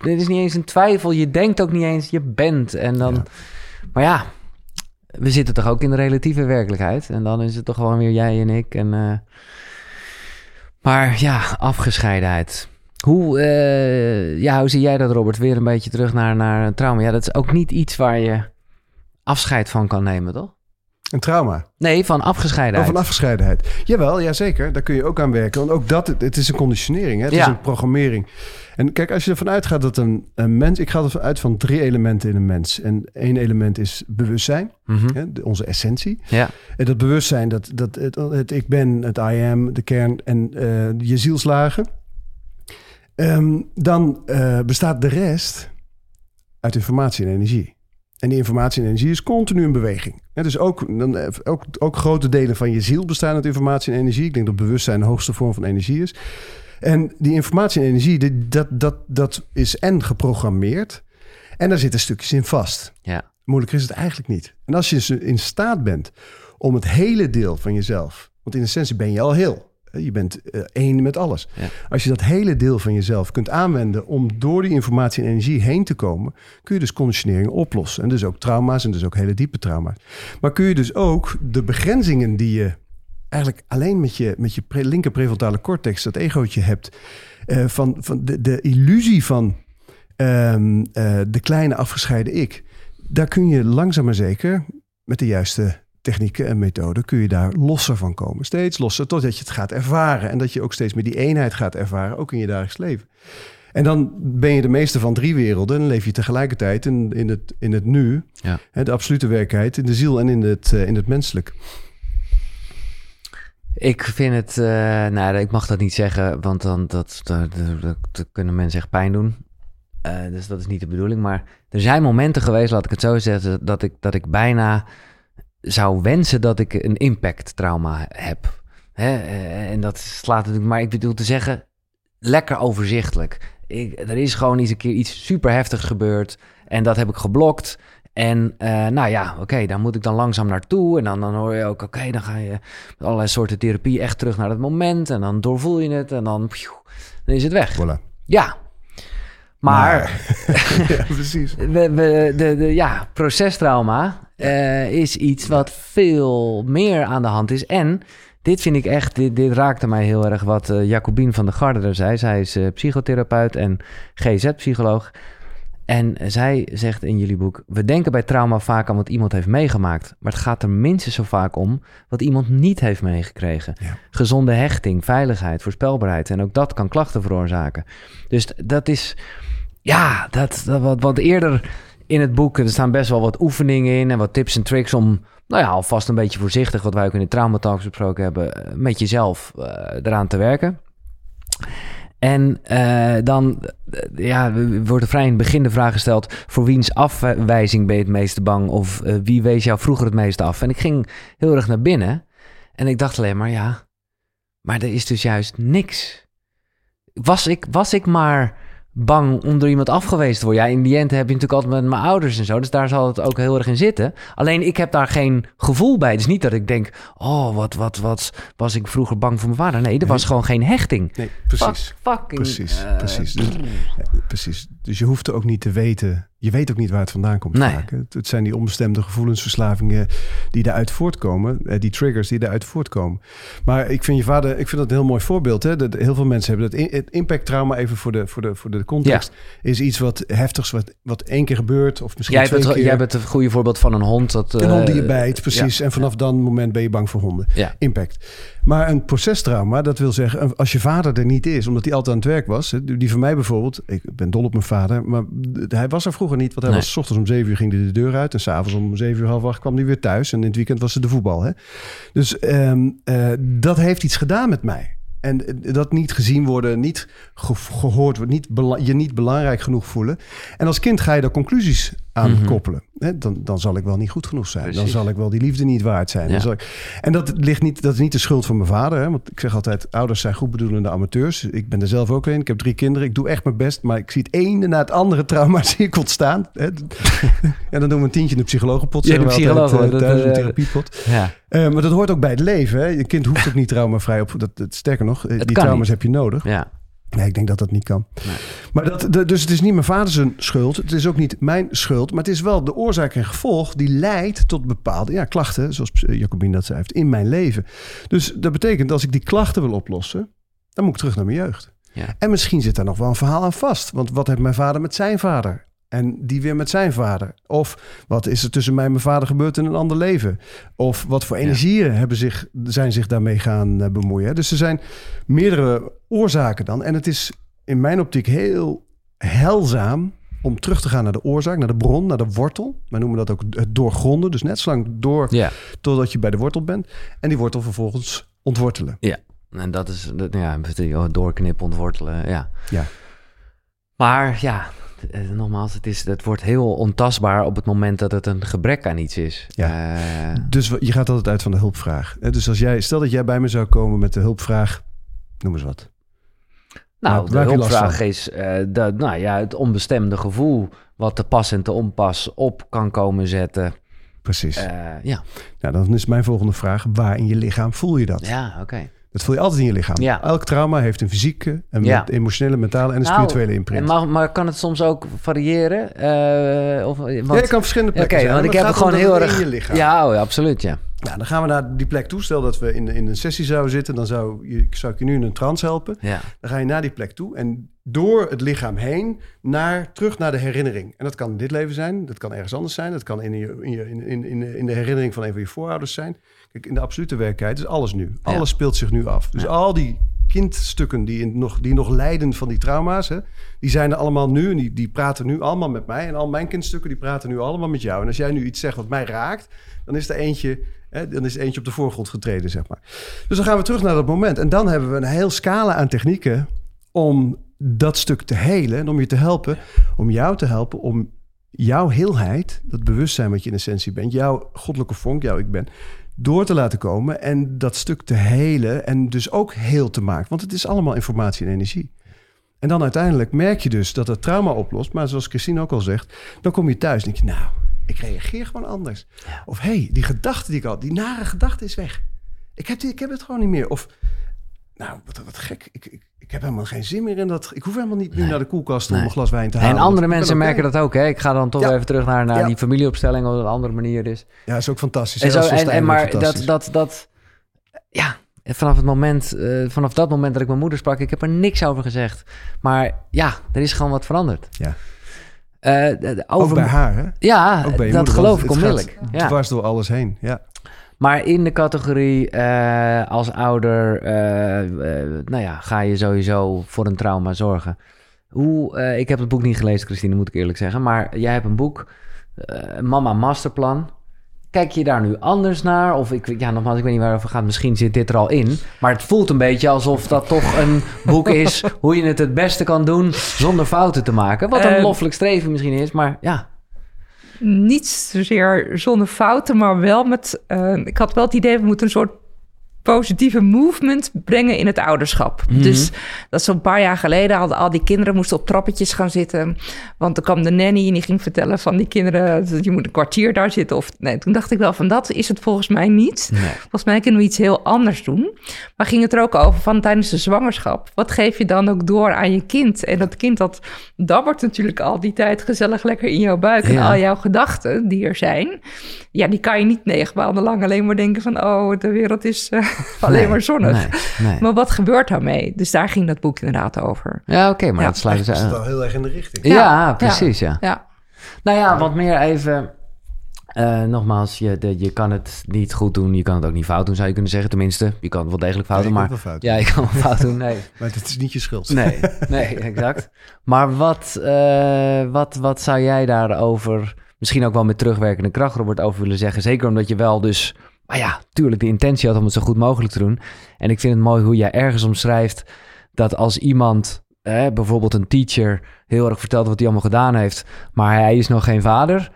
Dit is niet eens een twijfel. Je denkt ook niet eens, je bent. En dan. Ja. Maar ja, we zitten toch ook in de relatieve werkelijkheid. En dan is het toch gewoon weer jij en ik. En, eh, maar ja, afgescheidenheid. Hoe, eh, ja, hoe zie jij dat, Robert? Weer een beetje terug naar, naar een trauma. Ja, dat is ook niet iets waar je afscheid van kan nemen, toch? Een trauma. Nee, van Oh, afgescheidenheid. van afgescheidenheid. Jawel, ja zeker. Daar kun je ook aan werken. Want ook dat, het is een conditionering. Hè? Het is een programmering. En kijk, als je ervan uitgaat dat een, een mens... Ik ga ervan uit van drie elementen in een mens. En één element is bewustzijn. Mhm. Hè? de- onze essentie. Ja, En dat bewustzijn, dat, dat, het, het ik ben, het I am, de kern en eh, je zielslagen. Ehm, dan eh, bestaat de rest uit informatie en energie. En die informatie en energie is continu in beweging. Hè, dus ook, dan, eh, ook, ook grote delen van je ziel bestaan uit informatie en energie. Ik denk dat bewustzijn de hoogste vorm van energie is. En die informatie en energie, die- dat, dat, dat is en geprogrammeerd. En daar zitten stukjes in vast. ja. Moeilijker is het eigenlijk niet. En als je in staat bent om het hele deel van jezelf, want in essentie ben je al heel. Hè, Je bent eh, één met alles. Ja. Als je dat hele deel van jezelf kunt aanwenden om door die informatie en energie heen te komen, kun je dus conditionering oplossen. En dus ook trauma's en dus ook hele diepe trauma's. Maar kun je dus ook de begrenzingen die je eigenlijk alleen met je, met je pre- linker prefrontale cortex, dat egootje hebt, eh, van, van de, de illusie van ehm, eh, de kleine afgescheiden ik, daar kun je langzaam maar zeker met de juiste technieken en methoden kun je daar losser van komen. Steeds losser totdat je het gaat ervaren en dat je ook steeds meer die eenheid gaat ervaren, ook in je dagelijks leven. En dan ben je de meeste van drie werelden en leef je tegelijkertijd in, in, het, in het nu, Ja. hè, de absolute werkelijkheid, in de ziel en in het, eh, in het menselijk. Ik vind het, eh, nou, ik mag dat niet zeggen, want dan dat, dat, dat, dat kunnen mensen echt pijn doen. Eh, dus dat is niet de bedoeling. Maar er zijn momenten geweest, laat ik het zo zeggen, dat ik, dat ik bijna zou wensen dat ik een impact trauma heb. Hè? eh, En dat slaat natuurlijk, maar ik bedoel te zeggen, lekker overzichtelijk. Ik, er is gewoon eens een keer iets super heftigs gebeurd en dat heb ik geblokt. En eh, nou ja, oké, daar moet ik dan langzaam naartoe. En dan, dan hoor je ook, oké, dan ga je met allerlei soorten therapie echt terug naar het moment. En dan doorvoel je het en dan, pjoe, dan is het weg. Voilà. Ja, maar ja, precies. we, we, de, de, ja, procestrauma eh, is iets wat veel meer aan de hand is. En dit vind ik echt, dit, dit raakte mij heel erg wat eh Jacobien van der Garde er zei. Zij is eh, psychotherapeut en GZ-psycholoog. En zij zegt in jullie boek: We denken bij trauma vaak aan wat iemand heeft meegemaakt. Maar het gaat er minstens zo vaak om wat iemand niet heeft meegekregen. Ja. Gezonde hechting, veiligheid, voorspelbaarheid. En ook dat kan klachten veroorzaken. Dus dat is. Ja, dat, dat wat, wat eerder in het boek. Er staan best wel wat oefeningen in en wat tips en tricks om. Nou ja, alvast een beetje voorzichtig, wat wij ook in de Trauma Talks besproken hebben, eh, met jezelf eh, eraan te werken. En eh, dan ja, wordt er vrij in het begin de vraag gesteld: voor wiens afwijzing ben je het meeste bang? Of wie wees jou vroeger het meeste af? En ik ging heel erg naar binnen en ik dacht alleen maar: ja, maar er is dus juist niks. Was ik, was ik maar bang om door iemand afgewezen te worden? Ja, in die end heb je natuurlijk altijd met mijn ouders en zo, dus daar zal het ook heel erg in zitten. Alleen ik heb daar geen gevoel bij. Het is niet dat ik denk: oh, wat, wat, wat was ik vroeger bang voor mijn vader? Nee, er was gewoon geen hechting. Nee, precies. Fuck, fucking, Precies, eh, precies. Dus, ja, precies. Dus je hoeft er ook niet te weten. Je weet ook niet waar het vandaan komt Nee. vaak. Het, het zijn die onbestemde gevoelensverslavingen die daaruit voortkomen. eh, Die triggers die daaruit voortkomen. Maar ik vind je vader, ik vind dat een heel mooi voorbeeld. Hè? Dat heel veel mensen hebben dat. in- Het impacttrauma, even voor de, voor de, voor de context, is iets wat heftigs, wat, wat één keer gebeurt. Of misschien Jij twee bent, keer. jij bent een goede voorbeeld van een hond. Dat, Een hond die je eh, bijt, precies. En vanaf dan moment ben je bang voor honden. Ja. Impact. Maar een procestrauma, dat wil zeggen, als je vader er niet is, omdat hij altijd aan het werk was. Die van mij bijvoorbeeld, ik ben dol op mijn vader, maar hij was er vroeger niet. Want hij Nee. was 's ochtends om zeven uur ging hij de deur uit. En s'avonds om zeven uur half acht kwam hij weer thuis. En in het weekend was het de voetbal. Hè? Dus ehm, eh, dat heeft iets gedaan met mij. En eh, dat niet gezien worden, niet ge- gehoord worden, niet je niet belangrijk genoeg voelen. En als kind ga je daar conclusies aan Mhm. koppelen. Hè, dan, dan zal ik wel niet goed genoeg zijn. Dan zal ik wel die liefde niet waard zijn. Ja. Dan zal ik... En dat, ligt niet, dat is niet de schuld van mijn vader. Hè? Want ik zeg altijd, ouders zijn goedbedoelende amateurs. Ik ben er zelf ook een. Ik heb drie kinderen. Ik doe echt mijn best. Maar ik zie het ene na het andere trauma zie ik ontstaan. Hè? En dan doen we een tientje in de psychologenpot. Ja, de psycholoog, eh, thuis, een eh, therapiepot. Ja. Eh, maar dat hoort ook bij het leven. Hè? Je kind hoeft ook niet traumavrij op. Dat, dat, sterker nog, die trauma's niet. heb je nodig. ja. Nee, ik denk dat dat niet kan. Nee. Maar dat, dus het is niet mijn vader zijn schuld. Het is ook niet mijn schuld. Maar het is wel de oorzaak en gevolg die leidt tot bepaalde ja, klachten. Zoals Jacobine dat zei, heeft in mijn leven. Dus dat betekent als ik die klachten wil oplossen, dan moet ik terug naar mijn jeugd. Ja. En misschien zit daar nog wel een verhaal aan vast. Want wat heeft mijn vader met zijn vader? En die weer met zijn vader. Of wat is er tussen mij en mijn vader gebeurd in een ander leven? Of wat voor Ja. energieën hebben zich, zijn zich daarmee gaan eh, bemoeien? Dus er zijn meerdere oorzaken dan. En het is in mijn optiek heel heilzaam om terug te gaan naar de oorzaak, naar de bron, naar de wortel. Wij noemen dat ook het doorgronden. Dus net zo lang door ja. totdat je bij de wortel bent. En die wortel vervolgens ontwortelen. En dat is, ja, doorknippen, ontwortelen, ja. Ja. Maar ja, nogmaals, het, is, het wordt heel ontastbaar op het moment dat het een gebrek aan iets is. Ja. Eh, Dus je gaat altijd uit van de hulpvraag. Dus als jij, stel dat jij bij me zou komen met de hulpvraag, noem eens wat. nou, de hulpvraag is eh, dat, nou ja, het onbestemde gevoel wat te pas en te onpas op kan komen zetten. Precies. Eh, ja, Nou, dan is mijn volgende vraag, waar in je lichaam voel je dat? ja oké. Dat voel je altijd in je lichaam. Ja. Elk trauma heeft een fysieke, een Ja. met- emotionele, mentale en een Nou, spirituele imprint. maar, maar kan het soms ook variëren? Eh, of, want, ja, kan verschillende plekken zijn. want ik heb gewoon heel erg... in je lichaam. Ja, oh, ja, absoluut, ja. Nou, dan gaan we naar die plek toe. Stel dat we in, in een sessie zouden zitten, dan zou, je, zou ik je nu in een trance helpen. ja. Dan ga je naar die plek toe en door het lichaam heen naar, terug naar de herinnering. En dat kan in dit leven zijn, dat kan ergens anders zijn. Dat kan in, je, in, je, in, in, in de herinnering van een van je voorouders zijn. Kijk, in de absolute werkelijkheid is alles nu. Ja. Alles speelt zich nu af. Dus Ja. al die kindstukken die, in, nog, die nog lijden van die trauma's, hè, die zijn er allemaal nu en die, die praten nu allemaal met mij. En al mijn kindstukken die praten nu allemaal met jou. En als jij nu iets zegt wat mij raakt, dan is er eentje, hè, dan is eentje op de voorgrond getreden, zeg maar. Dus dan gaan we terug naar dat moment. En dan hebben we een heel scala aan technieken om dat stuk te helen en om je te helpen, om jou te helpen om jouw heelheid, dat bewustzijn wat je in essentie bent, jouw goddelijke vonk, jouw ik ben, door te laten komen en dat stuk te helen en dus ook heel te maken. Want het is allemaal informatie en energie. En dan uiteindelijk merk je dus dat het trauma oplost. Maar zoals Christine ook al zegt, dan kom je thuis en denk je, nou, ik reageer gewoon anders. Of hé, hey, die gedachte die ik had, die nare gedachte is weg. Ik heb, die, ik heb het gewoon niet meer. Of, nou, wat, wat gek. Ik, ik, ik heb helemaal geen zin meer in dat. Ik hoef helemaal niet nu Nee. naar de koelkast om Nee. een glas wijn te halen. En andere mensen merken dat ook, hè? Ik ga dan toch Ja. even terug naar, naar Ja. die familieopstelling, dat een andere manier is. Ja, is ook fantastisch. En, zo, en, en maar dat, dat, dat, ja, vanaf het moment, eh, vanaf dat moment dat ik mijn moeder sprak, ik heb er niks over gezegd. Maar ja, er is gewoon wat veranderd. Ja. Eh, de- de- Ook over, bij haar, hè? ja, dat geloof ik het onmiddellijk. gaat Ja. Dwars door alles heen. Ja. Maar in de categorie eh, als ouder, eh, eh, nou ja, ga je sowieso voor een trauma zorgen. Hoe, ik heb het boek niet gelezen, Christine, moet ik eerlijk zeggen. Maar jij hebt een boek, Mama Masterplan. Kijk je daar nu anders naar? Of ik, ja, nogmaals, ik weet niet waarover het gaat. Misschien zit dit er al in. Maar het voelt een beetje alsof dat toch een boek is hoe je het het beste kan doen zonder fouten te maken. Wat een Eh, loffelijk streven misschien is, maar ja. Niet zozeer zonder fouten, maar wel met... eh, ik had wel het idee, we moeten een soort positieve movement brengen in het ouderschap. Mhm. Dus dat zo'n paar jaar geleden hadden al die kinderen moesten op trappetjes gaan zitten. Want er kwam de nanny en die ging vertellen van die kinderen, dat je moet een kwartier daar zitten. Of nee, toen dacht ik wel van dat is het volgens mij niet. Nee. Volgens mij kunnen we iets heel anders doen. Maar ging het er ook over van tijdens de zwangerschap. Wat geef je dan ook door aan je kind? En dat kind dat dabbert natuurlijk al die tijd gezellig lekker in jouw buik. En al jouw gedachten die er zijn. Ja, die kan je niet negen maanden lang alleen maar denken van... oh, de wereld is eh, alleen Nee, maar zonnig. Nee, nee. Maar wat gebeurt daarmee? Dus daar ging dat boek inderdaad over. Ja, oké, maar Ja, dat sluit Dat ze is aan. wel heel erg in de richting. Ja, Ja, precies, ja. Ja, Nou ja, wat meer even. eh, nogmaals, je, de, je kan het niet goed doen, je kan het ook niet fout doen, zou je kunnen zeggen. Tenminste, je kan het wel degelijk fout Ja, doen, je maar... kunt wel fout Ja, je kan wel fout doen, nee. Maar het is niet je schuld. Nee, nee, exact. Maar wat, eh, wat, wat zou jij daarover, misschien ook wel met terugwerkende kracht, Robert, over willen zeggen? Zeker omdat je wel dus, maar ja, tuurlijk de intentie had om het zo goed mogelijk te doen. En ik vind het mooi hoe jij ergens omschrijft dat als iemand hè, bijvoorbeeld een teacher heel erg vertelt wat hij allemaal gedaan heeft, maar hij is nog geen vader.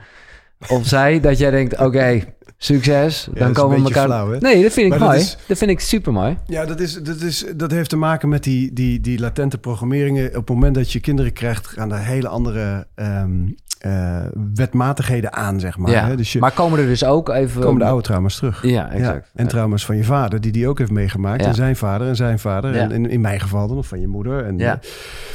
Of zij, dat jij denkt, oké, succes, dan komen we elkaar... flauw, nee, dat vind ik dat mooi. is- Dat vind ik super mooi. Ja, dat, is, dat, is, dat heeft te maken met die, die, die latente programmeringen. Op het moment dat je kinderen krijgt, gaan er hele andere ehm, eh, wetmatigheden aan, zeg maar. ja. Hè? Dus je Maar komen er dus ook even... komen de oude trauma's terug. Ja, exact. Ja, en trauma's van je vader, die die ook heeft meegemaakt. Ja. En zijn vader en zijn vader. En in, in mijn geval dan, of van je moeder. En, Ja. eh,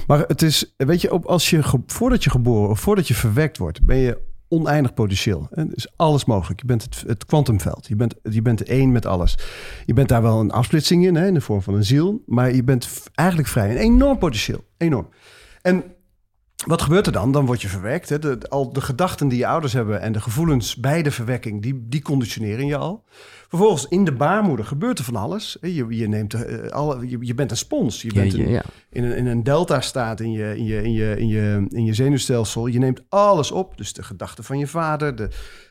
Maar het is, weet je, op, als je, voordat je geboren of voordat je verwekt wordt, ben je oneindig potentieel. En is alles mogelijk. Je bent het, het kwantumveld. Je bent, je bent één met alles. Je bent daar wel een afsplitsing in, hè, in de vorm van een ziel. Maar je bent eigenlijk vrij. Een enorm potentieel. Enorm. En wat gebeurt er dan? Dan word je verwekt. Hè? De, al de gedachten die je ouders hebben en de gevoelens bij de verwekking, die, die conditioneren je al. Vervolgens in de baarmoeder gebeurt er van alles. Je, je, neemt, eh, alle, je, je bent een spons. Je bent Ja, een, ja. in een, in een delta staat in je, in, je, in, je, in, je, in je zenuwstelsel. Je neemt alles op. Dus de gedachten van je vader, de,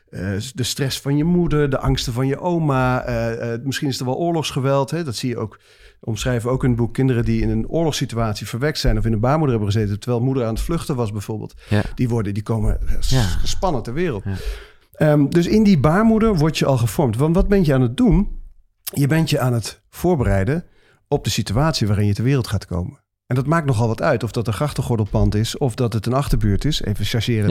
eh, de stress van je moeder, de angsten van je oma. eh, misschien is er wel oorlogsgeweld. Hè? Dat zie je ook. Omschrijven ook in het boek kinderen die in een oorlogssituatie verwekt zijn of in een baarmoeder hebben gezeten terwijl moeder aan het vluchten was bijvoorbeeld. Ja. Die worden, die komen Ja. gespannen ter wereld. Ja. Ehm, dus in die baarmoeder word je al gevormd. Want wat ben je aan het doen? Je bent je aan het voorbereiden op de situatie waarin je ter wereld gaat komen. En dat maakt nogal wat uit of dat een grachtengordelpand is of dat het een achterbuurt is. Even chargeren.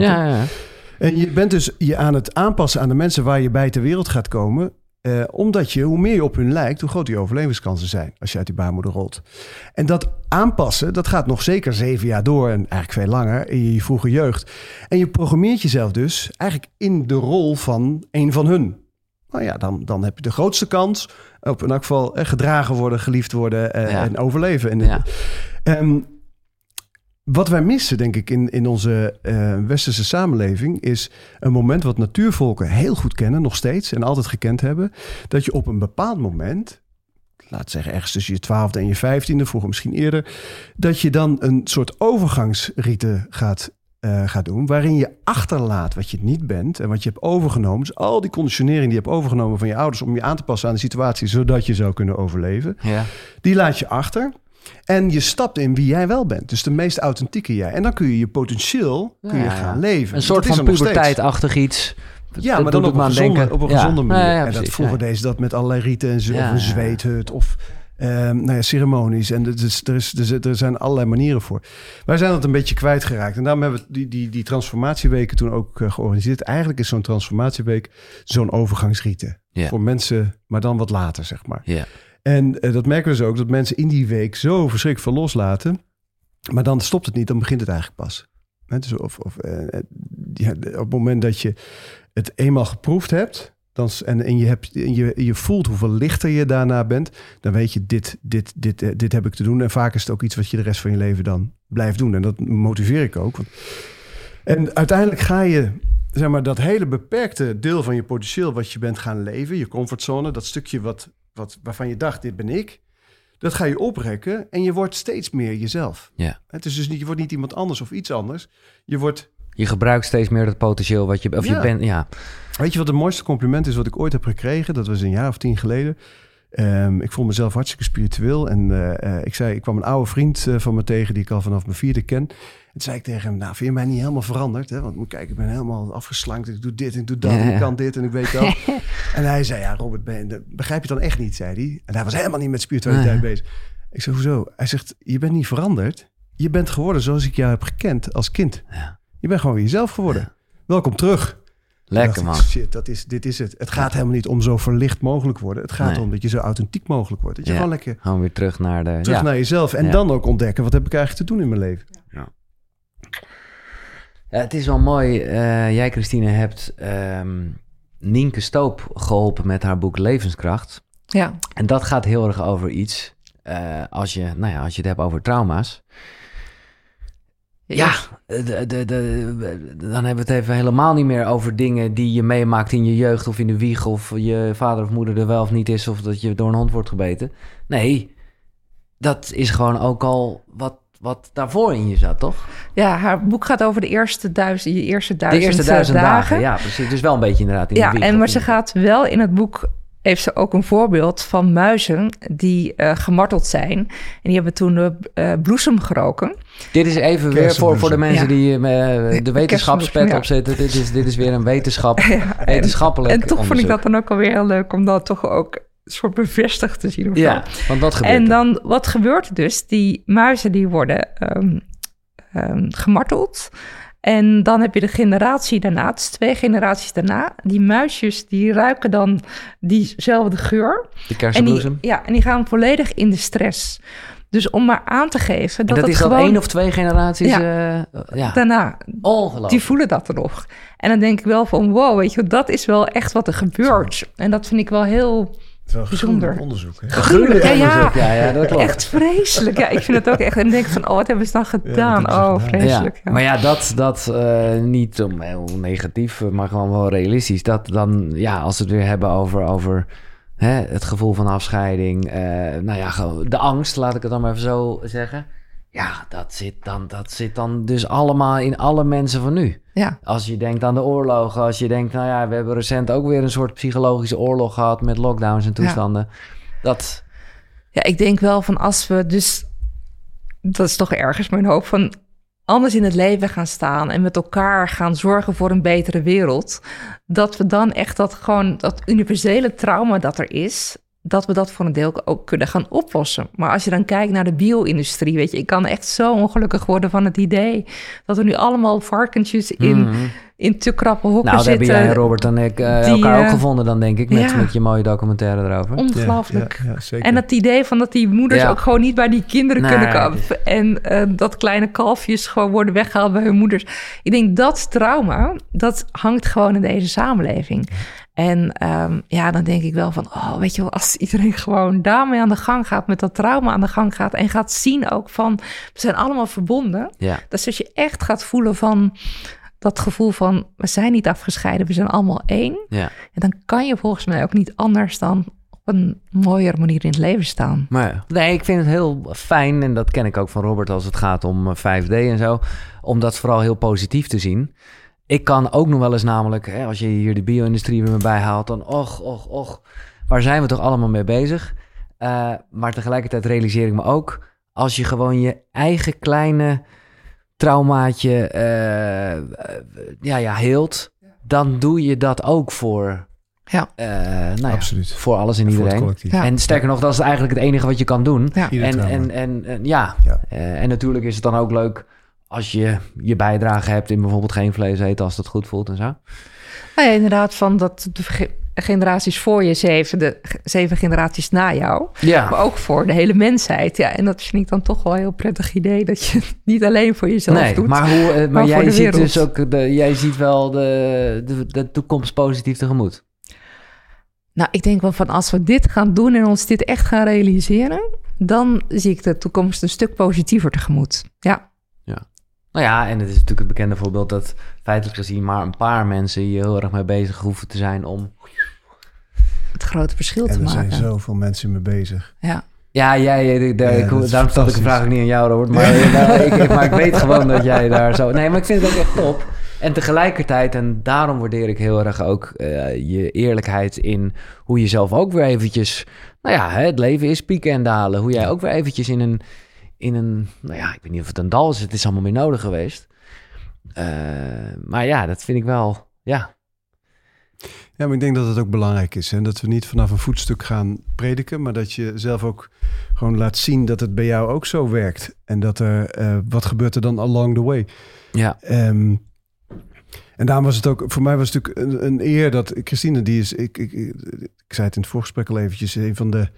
En je bent dus je aan het aanpassen aan de mensen waar je bij ter wereld gaat komen. Eh, omdat je, hoe meer je op hun lijkt, hoe groter je overlevingskansen zijn als je uit die baarmoeder rolt. En dat aanpassen, dat gaat nog zeker zeven jaar door en eigenlijk veel langer in je vroege jeugd. En je programmeert jezelf dus eigenlijk in de rol van een van hun. Nou ja, dan, dan heb je de grootste kans op in elk geval eh, gedragen worden, geliefd worden eh, Ja. en overleven. En, Ja. Ehm, wat wij missen, denk ik, in, in onze eh, westerse samenleving... is een moment wat natuurvolken heel goed kennen, nog steeds... en altijd gekend hebben... dat je op een bepaald moment... laat zeggen ergens tussen je twaalfde en je vijftiende... vroeger misschien eerder... dat je dan een soort overgangsrite gaat, eh, gaat doen... waarin je achterlaat wat je niet bent... en wat je hebt overgenomen. Dus al die conditionering die je hebt overgenomen van je ouders... om je aan te passen aan de situatie... zodat je zou kunnen overleven... ja. die laat je achter. En je stapt in wie jij wel bent. Dus de meest authentieke jij. En dan kun je je potentieel kun je Ja, gaan leven. Een soort van er puberteitachtig iets. Ja, Dat maar dan op een, gezonde, op een Ja. gezonde manier. Ja, ja, en dat vroeger deze dat met allerlei riten en zo. Of een zweethut of ehm, nou ja, ceremonies. En er, is, er, is, er, er zijn allerlei manieren voor. Wij zijn dat een beetje kwijtgeraakt. En daarom hebben we die, die, die transformatieweken toen ook eh, georganiseerd. Eigenlijk is zo'n transformatieweek zo'n overgangsrieten. Voor mensen, maar dan wat later, zeg maar. Ja. En eh, dat merken we dus ook, dat mensen in die week zo verschrikkelijk veel loslaten. Maar dan stopt het niet, dan begint het eigenlijk pas. Hè, dus of, of, eh, ja, op het moment dat je het eenmaal geproefd hebt... Dan, en, en, je hebt, en je, je voelt hoeveel lichter je daarna bent... dan weet je, dit, dit, dit, eh, dit heb ik te doen. En vaak is het ook iets wat je de rest van je leven dan blijft doen. En dat motiveer ik ook. Want, en uiteindelijk ga je zeg maar, dat hele beperkte deel van je potentieel... wat je bent gaan leven, je comfortzone... dat stukje wat, wat, waarvan je dacht, dit ben ik... dat ga je oprekken en je wordt steeds meer jezelf. Ja. Het is dus niet, je wordt niet iemand anders of iets anders. Je wordt Je gebruikt steeds meer dat potentieel wat je... Of Ja. je bent... Ja. Weet je wat het mooiste compliment is wat ik ooit heb gekregen? Dat was een jaar of tien geleden. Ehm, ik vond mezelf hartstikke spiritueel. En eh, eh, ik zei, ik kwam een oude vriend eh, van me tegen die ik al vanaf mijn vierde ken. Toen zei ik tegen hem, nou vind je mij niet helemaal veranderd? Hè? Want moet kijken, ik ben helemaal afgeslankt. Ik doe dit en ik doe dat. Ja, En ik kan dit en ik weet dat. en hij zei, ja Robert, ben, begrijp je dan echt niet? Zei hij. En hij was helemaal niet met spiritualiteit bezig. Ik zei, hoezo? Hij zegt, je bent niet veranderd. Je bent geworden zoals ik jou heb gekend als kind. Ja. Je bent gewoon jezelf geworden. Welkom terug. Lekker, ik, man. Shit, dat is, dit is het. Het gaat helemaal niet om zo verlicht mogelijk worden. Het gaat Nee. om dat je zo authentiek mogelijk wordt. Dat je Ja. gewoon lekker Gewoon weer terug naar de... terug ja. naar jezelf. En Ja. dan ook ontdekken, wat heb ik eigenlijk te doen in mijn leven? Ja, het is wel mooi. eh, jij, Christine, hebt ehm Nienke Stoop geholpen met haar boek Levenskracht. Ja, En dat gaat heel erg over iets. eh, als, je, nou ja, als je het hebt over trauma's. Ja, de, de, de, dan hebben we het even helemaal niet meer over dingen die je meemaakt in je jeugd of in de wieg. Of je vader of moeder er wel of niet is. Of dat je door een hond wordt gebeten. Nee, dat is gewoon ook al wat, wat daarvoor in je zat, toch? Ja, haar boek gaat over de eerste duizend, je eerste De duizend, eerste eh, duizend dagen. dagen. Ja, precies. Dus wel een beetje inderdaad in de Ja, en maar ze de- gaat wel in het boek heeft ze ook een voorbeeld van muizen die uh, gemarteld zijn. En die hebben toen uh, bloesem geroken. Dit is even weer voor, voor de mensen die uh, de wetenschapspet ja. op zitten. Dit is, dit is weer een wetenschap, ja, wetenschappelijk En, en toch vond ik dat dan ook alweer heel leuk om dat toch ook soort bevestigd te zien. Ja, want wat gebeurt En dan, wat gebeurt er dus? Die muizen die worden um, um, gemarteld... En dan heb je de generatie daarna, twee generaties daarna. Die muisjes, die ruiken dan diezelfde geur. De kersenbloesem. En die, ja, en die gaan volledig in de stress. Dus om maar aan te geven dat, en dat is gewoon... één of twee generaties ja, uh, ja. daarna. Ongelooflijk. Die voelen dat er nog. En dan denk ik wel van wow, weet je, dat is wel echt wat er gebeurt. En dat vind ik wel heel bijzonder. onderzoek. Hè? Gruwelijk ja, onderzoek, ja, ja, dat klopt. Echt vreselijk. Ja, ik vind het ook echt. En denk van, oh, wat hebben ze dan gedaan? Ja, oh, vreselijk. Ja. Maar ja, dat, dat uh, niet om heel negatief, maar gewoon wel realistisch. Dat dan, ja, als we het weer hebben over, over hè, het gevoel van afscheiding. Uh, nou ja, de angst, laat ik het dan maar even zo zeggen. Ja, dat zit, dan, dat zit dan dus allemaal in alle mensen van nu. Ja. Als je denkt aan de oorlogen, als je denkt, nou ja, we hebben recent ook weer een soort psychologische oorlog gehad met lockdowns en toestanden. Ja. Dat. Ja, ik denk wel van als we dus, dat is toch ergens mijn hoop van anders in het leven gaan staan en met elkaar gaan zorgen voor een betere wereld, dat we dan echt dat gewoon dat universele trauma dat er is, dat we dat voor een deel ook kunnen gaan oplossen. Maar als je dan kijkt naar de bio-industrie, weet je, ik kan echt zo ongelukkig worden van het idee dat er nu allemaal varkentjes in, mm -hmm. in te krappe hokken nou, zitten. Nou, hebben jij, Robert en ik uh, die, elkaar ook gevonden dan, denk ik, met, ja. met je mooie documentaire erover. Ongelooflijk. Ja, ja, en het idee van dat die moeders ook gewoon niet bij die kinderen nee, kunnen komen. En uh, dat kleine kalfjes gewoon worden weggehaald bij hun moeders. Ik denk dat trauma, dat hangt gewoon in deze samenleving. En um, ja, dan denk ik wel van, oh, weet je wel, als iedereen gewoon daarmee aan de gang gaat, met dat trauma aan de gang gaat en gaat zien ook van, we zijn allemaal verbonden. Ja. Dat als je echt gaat voelen van dat gevoel van, we zijn niet afgescheiden, we zijn allemaal één. Ja. En dan kan je volgens mij ook niet anders dan op een mooiere manier in het leven staan. Maar nee, ik vind het heel fijn, en dat ken ik ook van Robert als het gaat om 5D en zo, om dat vooral heel positief te zien. Ik kan ook nog wel eens namelijk, hè, als je hier de bio-industrie weer bij haalt, dan och, och, och, waar zijn we toch allemaal mee bezig? Uh, maar tegelijkertijd realiseer ik me ook, als je gewoon je eigen kleine traumaatje uh, ja, ja, heelt, dan doe je dat ook voor, ja. Uh, nou ja, Absoluut. voor alles en iedereen. Ja. En sterker nog, dat is eigenlijk het enige wat je kan doen. Ja. En, en, en, en, ja, Ja. Uh, en natuurlijk is het dan ook leuk als je je bijdrage hebt in bijvoorbeeld geen vlees eten als dat goed voelt en zo. Nou ja, inderdaad, van dat de ge- generaties voor je zeven, de zeven generaties na jou. Ja. Maar ook voor de hele mensheid. Ja, en dat vind ik dan toch wel een heel prettig idee. Dat je het niet alleen voor jezelf Nee, doet. maar, hoe, eh, maar, maar jij ziet dus ook, de, jij ziet wel de, de, de toekomst positief tegemoet. Nou, ik denk wel van als we dit gaan doen en ons dit echt gaan realiseren, dan zie ik de toekomst een stuk positiever tegemoet. Ja, Nou ja, en het is natuurlijk het bekende voorbeeld dat feitelijk gezien maar een paar mensen hier heel erg mee bezig hoeven te zijn om... het grote verschil te En er maken. zijn zoveel mensen mee bezig. Ja. Ja, jij, eh, daar- Ja, ik, daarom stel ik de vraag ook niet aan jou, Robert. Maar, eh, nou, ik, ik- maar ik weet gewoon dat jij daar zo... Nee, maar ik vind het ook echt top. En tegelijkertijd, en daarom waardeer ik heel erg ook eh, je eerlijkheid in hoe je zelf ook weer eventjes... Nou ja, hè, het leven is pieken en dalen. Hoe jij ook weer eventjes in een, in een... Nou ja, ik weet niet of het een dal is. Het is allemaal meer nodig geweest. Eh, maar ja, dat vind ik wel... Ja, Ja, maar ik denk dat het ook belangrijk is. En dat we niet vanaf een voetstuk gaan prediken, maar dat je zelf ook gewoon laat zien dat het bij jou ook zo werkt. En dat er, eh, wat gebeurt er dan along the way? ja, Ehm, en daarom was het ook, voor mij was het natuurlijk een, een eer dat Christine, die is, ik, ik, ik, ik zei het in het voorgesprek al eventjes, een van de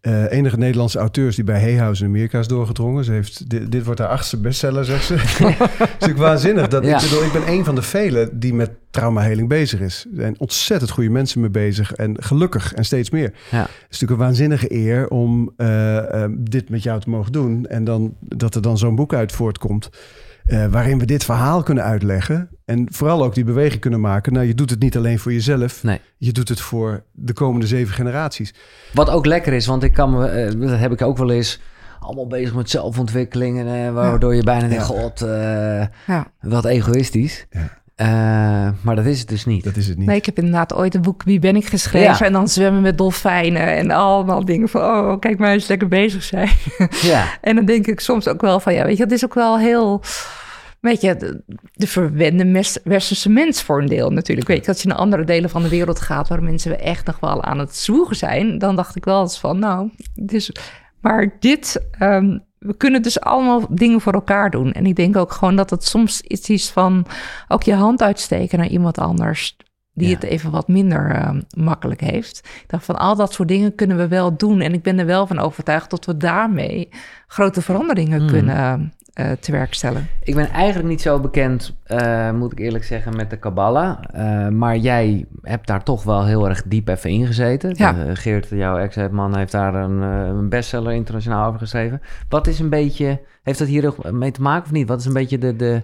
eh, enige Nederlandse auteurs die bij Hay House in Amerika is doorgedrongen. Ze heeft, dit, dit wordt haar achtste bestseller, zegt ze. dat is natuurlijk waanzinnig. Dat, Ja. ik, bedoel, ik ben een van de velen die met traumaheling bezig is. Er zijn ontzettend goede mensen mee bezig en gelukkig en steeds meer. Ja. Het is natuurlijk een waanzinnige eer om eh, eh, dit met jou te mogen doen. En dan, dat er dan zo'n boek uit voortkomt. Eh, waarin we dit verhaal kunnen uitleggen. En vooral ook die beweging kunnen maken. Nou, je doet het niet alleen voor jezelf. Nee. Je doet het voor de komende zeven generaties. Wat ook lekker is, want ik kan me, eh, dat heb ik ook wel eens, allemaal bezig met zelfontwikkeling. En, eh, waardoor je bijna denkt, Ja. god, eh, Ja. wat egoïstisch. Ja. Eh, maar dat is het dus niet. Dat is het niet. Nee, ik heb inderdaad ooit een boek Wie ben ik geschreven. Ja. En dan zwemmen met dolfijnen en allemaal dingen van... oh, kijk maar eens lekker bezig zijn. Ja, en dan denk ik soms ook wel van... ja, weet je, het is ook wel heel... Weet je, de, de verwende mes- westerse mens voor een deel natuurlijk. Weet je, als je naar andere delen van de wereld gaat... waar mensen echt nog wel aan het zwoegen zijn... dan dacht ik wel eens van, nou, dus, maar dit... ehm, we kunnen dus allemaal dingen voor elkaar doen. En ik denk ook gewoon dat het soms iets is van... ook je hand uitsteken naar iemand anders... die Ja. het even wat minder ehm, makkelijk heeft. Ik dacht van, al dat soort dingen kunnen we wel doen. En ik ben er wel van overtuigd dat we daarmee... grote veranderingen Mm. kunnen eh tewerkstellen. ik ben eigenlijk niet zo bekend, eh, moet ik eerlijk zeggen, met de Kabbalah. Eh, maar jij hebt daar toch wel heel erg diep even ingezeten. Ja. De- Geert, jouw ex-man, heeft daar een, een bestseller internationaal over geschreven. Wat is een beetje, heeft dat hier ook mee te maken of niet? Wat is een beetje de, de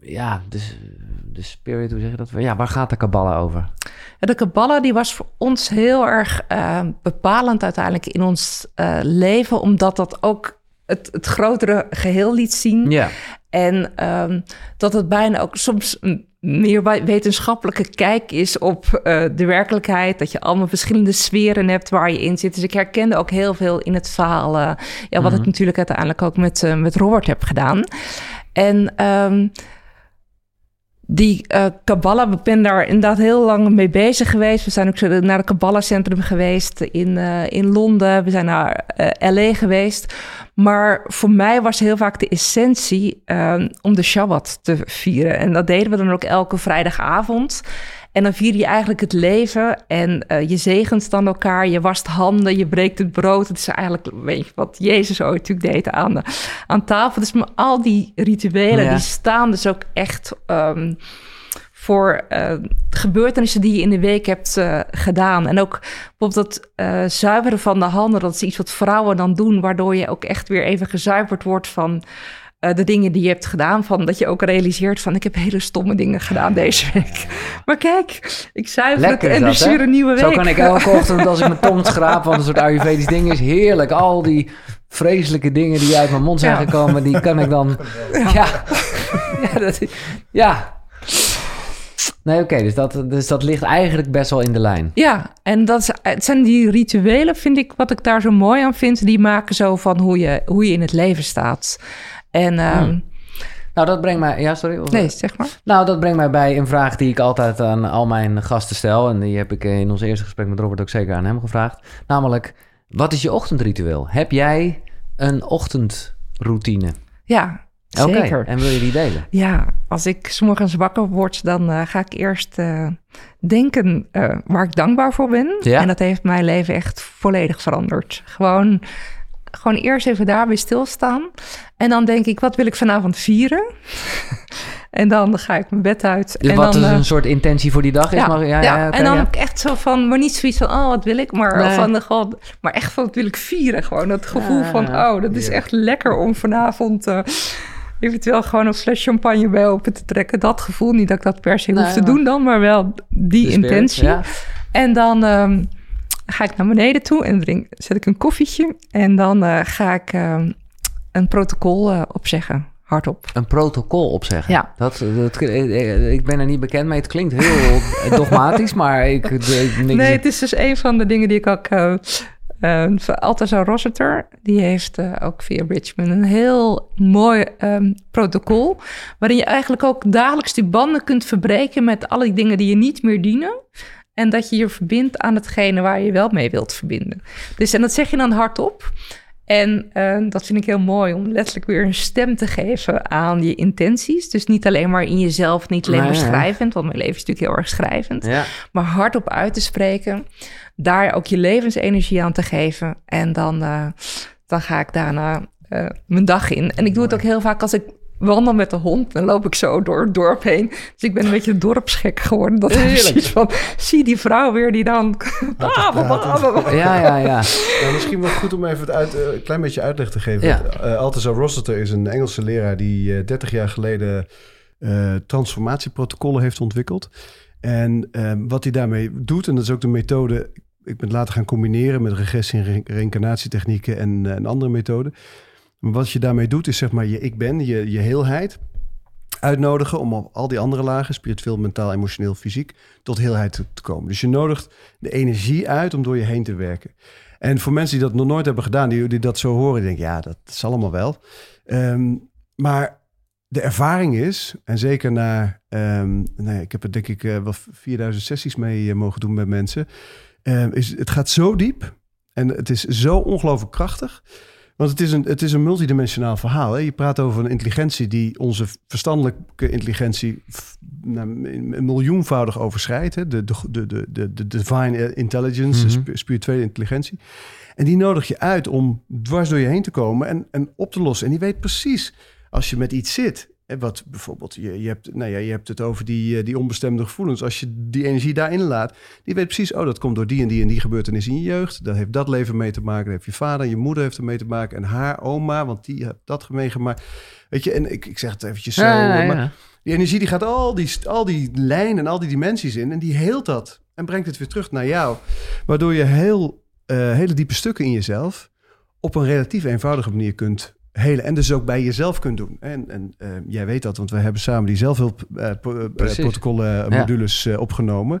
ja, de, de spirit, hoe zeg je dat? Ja, waar gaat de Kabbalah over? De Kabbalah die was voor ons heel erg bepalend uiteindelijk in ons leven... omdat dat ook het, het grotere geheel liet zien. Ja, En ehm, dat het bijna ook soms een meer wetenschappelijke kijk is op eh, de werkelijkheid. Dat je allemaal verschillende sferen hebt waar je in zit. Dus ik herkende ook heel veel in het verhaal. eh, ja, wat Mhm. ik natuurlijk uiteindelijk ook met, eh, met Robert heb gedaan. En ehm, die eh Kabbalah, ik ben daar inderdaad heel lang mee bezig geweest. We zijn ook naar het Kabbalah Centrum geweest in, eh, in Londen. We zijn naar eh, LA geweest. Maar voor mij was heel vaak de essentie om de Shabbat te vieren. En dat deden we dan ook elke vrijdagavond. En dan vier je eigenlijk het leven en eh, je zegent dan elkaar, je wast handen, je breekt het brood. Het is eigenlijk weet je, wat Jezus ooit natuurlijk deed aan, de, aan tafel. Dus maar al die rituelen, Ja. die staan dus ook echt ehm, voor eh, gebeurtenissen die je in de week hebt eh, gedaan. En ook bijvoorbeeld dat zuiveren van de handen, dat is iets wat vrouwen dan doen, waardoor je ook echt weer even gezuiverd wordt van eh, de dingen die je hebt gedaan. Van dat je ook realiseert van ik heb hele stomme dingen gedaan deze week. Maar kijk, ik zuiver het en hè? weer een nieuwe week. Zo kan ik elke ochtend als ik mijn tong schraap, want een soort Ayurvedisch ding is heerlijk. Al die vreselijke dingen die uit mijn mond zijn Ja. gekomen, die kan ik dan... Ja, ja. dat, ja. Nee, oké, dus, dat, dus dat ligt eigenlijk best wel in de lijn. Ja, en dat is, het zijn die rituelen, vind ik, wat ik daar zo mooi aan vind. Die maken zo van hoe je, hoe je in het leven staat. En ehm, Hmm. Nou, dat brengt mij... Ja, sorry. Of- nee, zeg maar. Nou, dat brengt mij bij een vraag die ik altijd aan al mijn gasten stel. En die heb ik in ons eerste gesprek met Robert ook zeker aan hem gevraagd. Namelijk, wat is je ochtendritueel? Heb jij een ochtendroutine? Ja, zeker. en wil je die delen? Ja, als ik 's morgens wakker word, dan eh, ga ik eerst eh, denken eh, waar ik dankbaar voor ben. Ja. En dat heeft mijn leven echt volledig veranderd. Gewoon, gewoon eerst even daarbij stilstaan. En dan denk ik, wat wil ik vanavond vieren? en dan ga ik mijn bed uit. Dus en wat dan, is eh, een soort intentie voor die dag is? Ja, ja, ja, ja, en dan heb ik echt zo van, maar niet zoiets van, oh, wat wil ik, maar Nee. van de gewoon, maar echt van, wat wil ik vieren? Gewoon dat gevoel van, oh, dat is echt lekker om vanavond eh, eventueel gewoon een fles champagne bij open te trekken. Dat gevoel, niet dat ik dat per se Nee, hoef te doen dan, maar wel die intentie. ja. En dan ehm, ga ik naar beneden toe en drink, zet ik een koffietje en dan eh, ga ik ehm, een protocol eh, opzeggen, hardop. Een protocol opzeggen. Ja. Dat, dat, eh, ik ben er niet bekend mee. Het klinkt heel dogmatisch, maar ik... ik niks- Nee, het is dus een van de dingen die ik ook... eh eh, van Altazar Rossiter, die heeft ook via Richmond een heel mooi ehm, protocol... waarin je eigenlijk ook dagelijks die banden kunt verbreken... met alle dingen die je niet meer dienen... en dat je je verbindt aan hetgene waar je wel mee wilt verbinden. Dus en dat zeg je dan hardop... En eh, dat vind ik heel mooi om letterlijk weer een stem te geven aan je intenties. Dus niet alleen maar in jezelf, niet alleen maar schrijvend, want mijn leven is natuurlijk heel erg schrijvend Ja. maar hardop uit te spreken. Daar ook je levensenergie aan te geven. En dan, eh, dan ga ik daarna eh, mijn dag in. En ik doe het ook heel vaak als ik wandel met de hond. Dan loop ik zo door het dorp heen. Dus ik ben een beetje dorpsgek geworden. Dat precies van, zie die vrouw weer die dan... Ja, ja, ja. Nou, misschien wel goed om even het uit, eh, een klein beetje uitleg te geven. Ja. Eh, Altazar Rossiter is een Engelse leraar die eh 30 jaar geleden eh, transformatieprotocollen heeft ontwikkeld. En ehm, wat hij daarmee doet, en dat is ook de methode, ik ben het later gaan combineren met regressie- en re- reïncarnatietechnieken en, eh, en andere methoden. Wat je daarmee doet, is zeg maar je ik ben, je, je heelheid. uitnodigen om op al die andere lagen, spiritueel, mentaal, emotioneel, fysiek, tot heelheid te, komen. Dus je nodigt de energie uit om door je heen te werken. En voor mensen die dat nog nooit hebben gedaan, die, die dat zo horen, denken, ja, dat is allemaal wel. Ehm, maar de ervaring is, en zeker na, ehm, nee, ik heb er denk ik eh, wel 4000 sessies mee eh, mogen doen met mensen, ehm, is, het gaat zo diep en het is zo ongelooflijk krachtig. Want het is een, het is een multidimensionaal verhaal. Hè? Je praat over een intelligentie die onze verstandelijke intelligentie f- nou, een miljoenvoudig overschrijdt. Hè? De, de, de, de, de, divine intelligence, de Mhm. sp- spirituele intelligentie. En die nodig je uit om dwars door je heen te komen en, en op te lossen. En die weet precies, als je met iets zit... hè, Wat bijvoorbeeld, je, je, hebt, nou ja, je hebt het over die, eh, die onbestemde gevoelens. Als je die energie daarin laat, die weet precies, oh, dat komt door die en die en die gebeurtenis in je jeugd. Dat heeft dat leven mee te maken. Dat heeft je vader, je moeder heeft er mee te maken. En haar oma, want die heeft dat meegemaakt. Weet je, en ik, ik zeg het eventjes zo. Ja, ja, ja. Maar die energie die gaat al die, al die lijnen en al die dimensies in. En die heelt dat. En brengt het weer terug naar jou. Waardoor je heel, eh, hele diepe stukken in jezelf op een relatief eenvoudige manier kunt helen. En dus ook bij jezelf kunt doen. En, en eh, jij weet dat, want we hebben samen die zelfhulpprotocollen, Ja. modules opgenomen.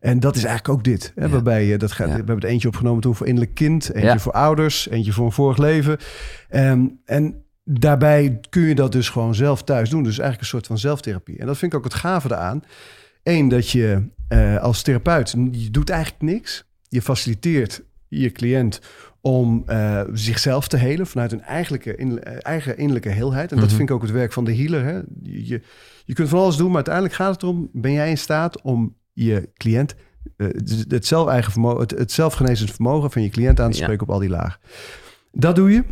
En dat is eigenlijk ook dit. Hè, Ja. Waarbij je dat gaat. Ja. We hebben er eentje opgenomen toen voor innerlijk kind, eentje voor ouders, eentje voor een vorig leven. Ehm, en daarbij kun je dat dus gewoon zelf thuis doen. Dus eigenlijk een soort van zelftherapie. En dat vind ik ook het gave eraan. Eén, dat je als therapeut, je doet eigenlijk niks. Je faciliteert je cliënt om eh, zichzelf te helen vanuit een eigenlijke, in- eh, eigen innerlijke heelheid. En dat Mhm. vind ik ook het werk van de healer. Hè? Je, je, kunt van alles doen, maar uiteindelijk gaat het erom... ben jij in staat om je cliënt... eh, het, het, zelf-eigen vermogen, het, het zelfgenezend vermogen van je cliënt aan te Ja. spreken op al die lagen. Dat doe je.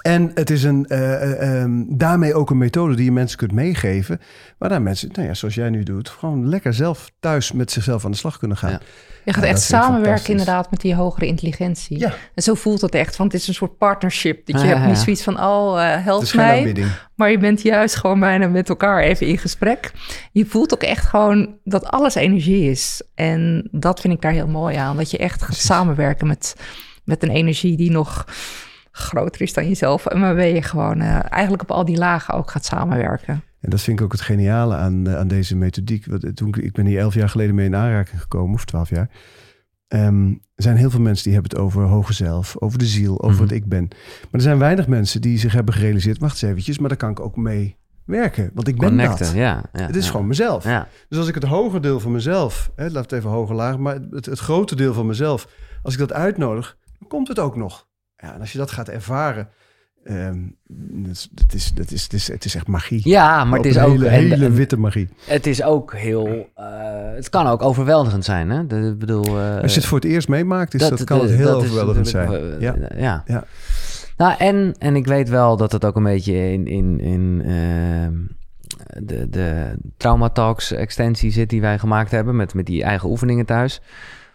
En het is een, eh, eh, ehm, daarmee ook een methode die je mensen kunt meegeven. Waardoor mensen, nou ja, zoals jij nu doet, gewoon lekker zelf thuis met zichzelf aan de slag kunnen gaan. Ja. Je gaat Ja, echt samenwerken inderdaad met die hogere intelligentie. Ja. En zo voelt het echt, want het is een soort partnership. Dat je Ja, hebt niet ja. zoiets van, oh, eh Het help mij. Maar je bent juist gewoon bijna met elkaar even in gesprek. Je voelt ook echt gewoon dat alles energie is. En dat vind ik daar heel mooi aan. Dat je echt gaat Precies. samenwerken met, met een energie die nog groter is dan jezelf. En waarbij je gewoon eh, eigenlijk op al die lagen ook gaat samenwerken. En dat vind ik ook het geniale aan, eh, aan deze methodiek. Want Toen, ik- ik ben hier elf jaar geleden mee in aanraking gekomen, of twaalf jaar. Ehm, er zijn heel veel mensen die hebben het over hoge zelf, over de ziel, over Mhm. wat ik ben. Maar er zijn weinig mensen die zich hebben gerealiseerd, wacht eens eventjes, maar daar kan ik ook mee werken. Want ik ben Connecten, dat. ja. ja Het is ja. gewoon mezelf. Ja, Dus als ik het hoger deel van mezelf, hè, laat het even hoger laag, maar het, het grote deel van mezelf, als ik dat uitnodig, dan komt het ook nog. Ja, en als je dat gaat ervaren, ehm, dat is, dat is, dat is, het, is, het is echt magie. ja maar het is ook... hele, hele en- witte magie. Het is ook heel... eh, het kan ook overweldigend zijn, hè? De, ik bedoel... eh, Als je het voor het eerst meemaakt, is dat, kan het heel dat overweldigend zijn. ja. Ja. Nou, en, en ik weet wel dat het ook een beetje in, in, in ehm, de, de Trauma Talks extensie zit die wij gemaakt hebben met, met die eigen oefeningen thuis.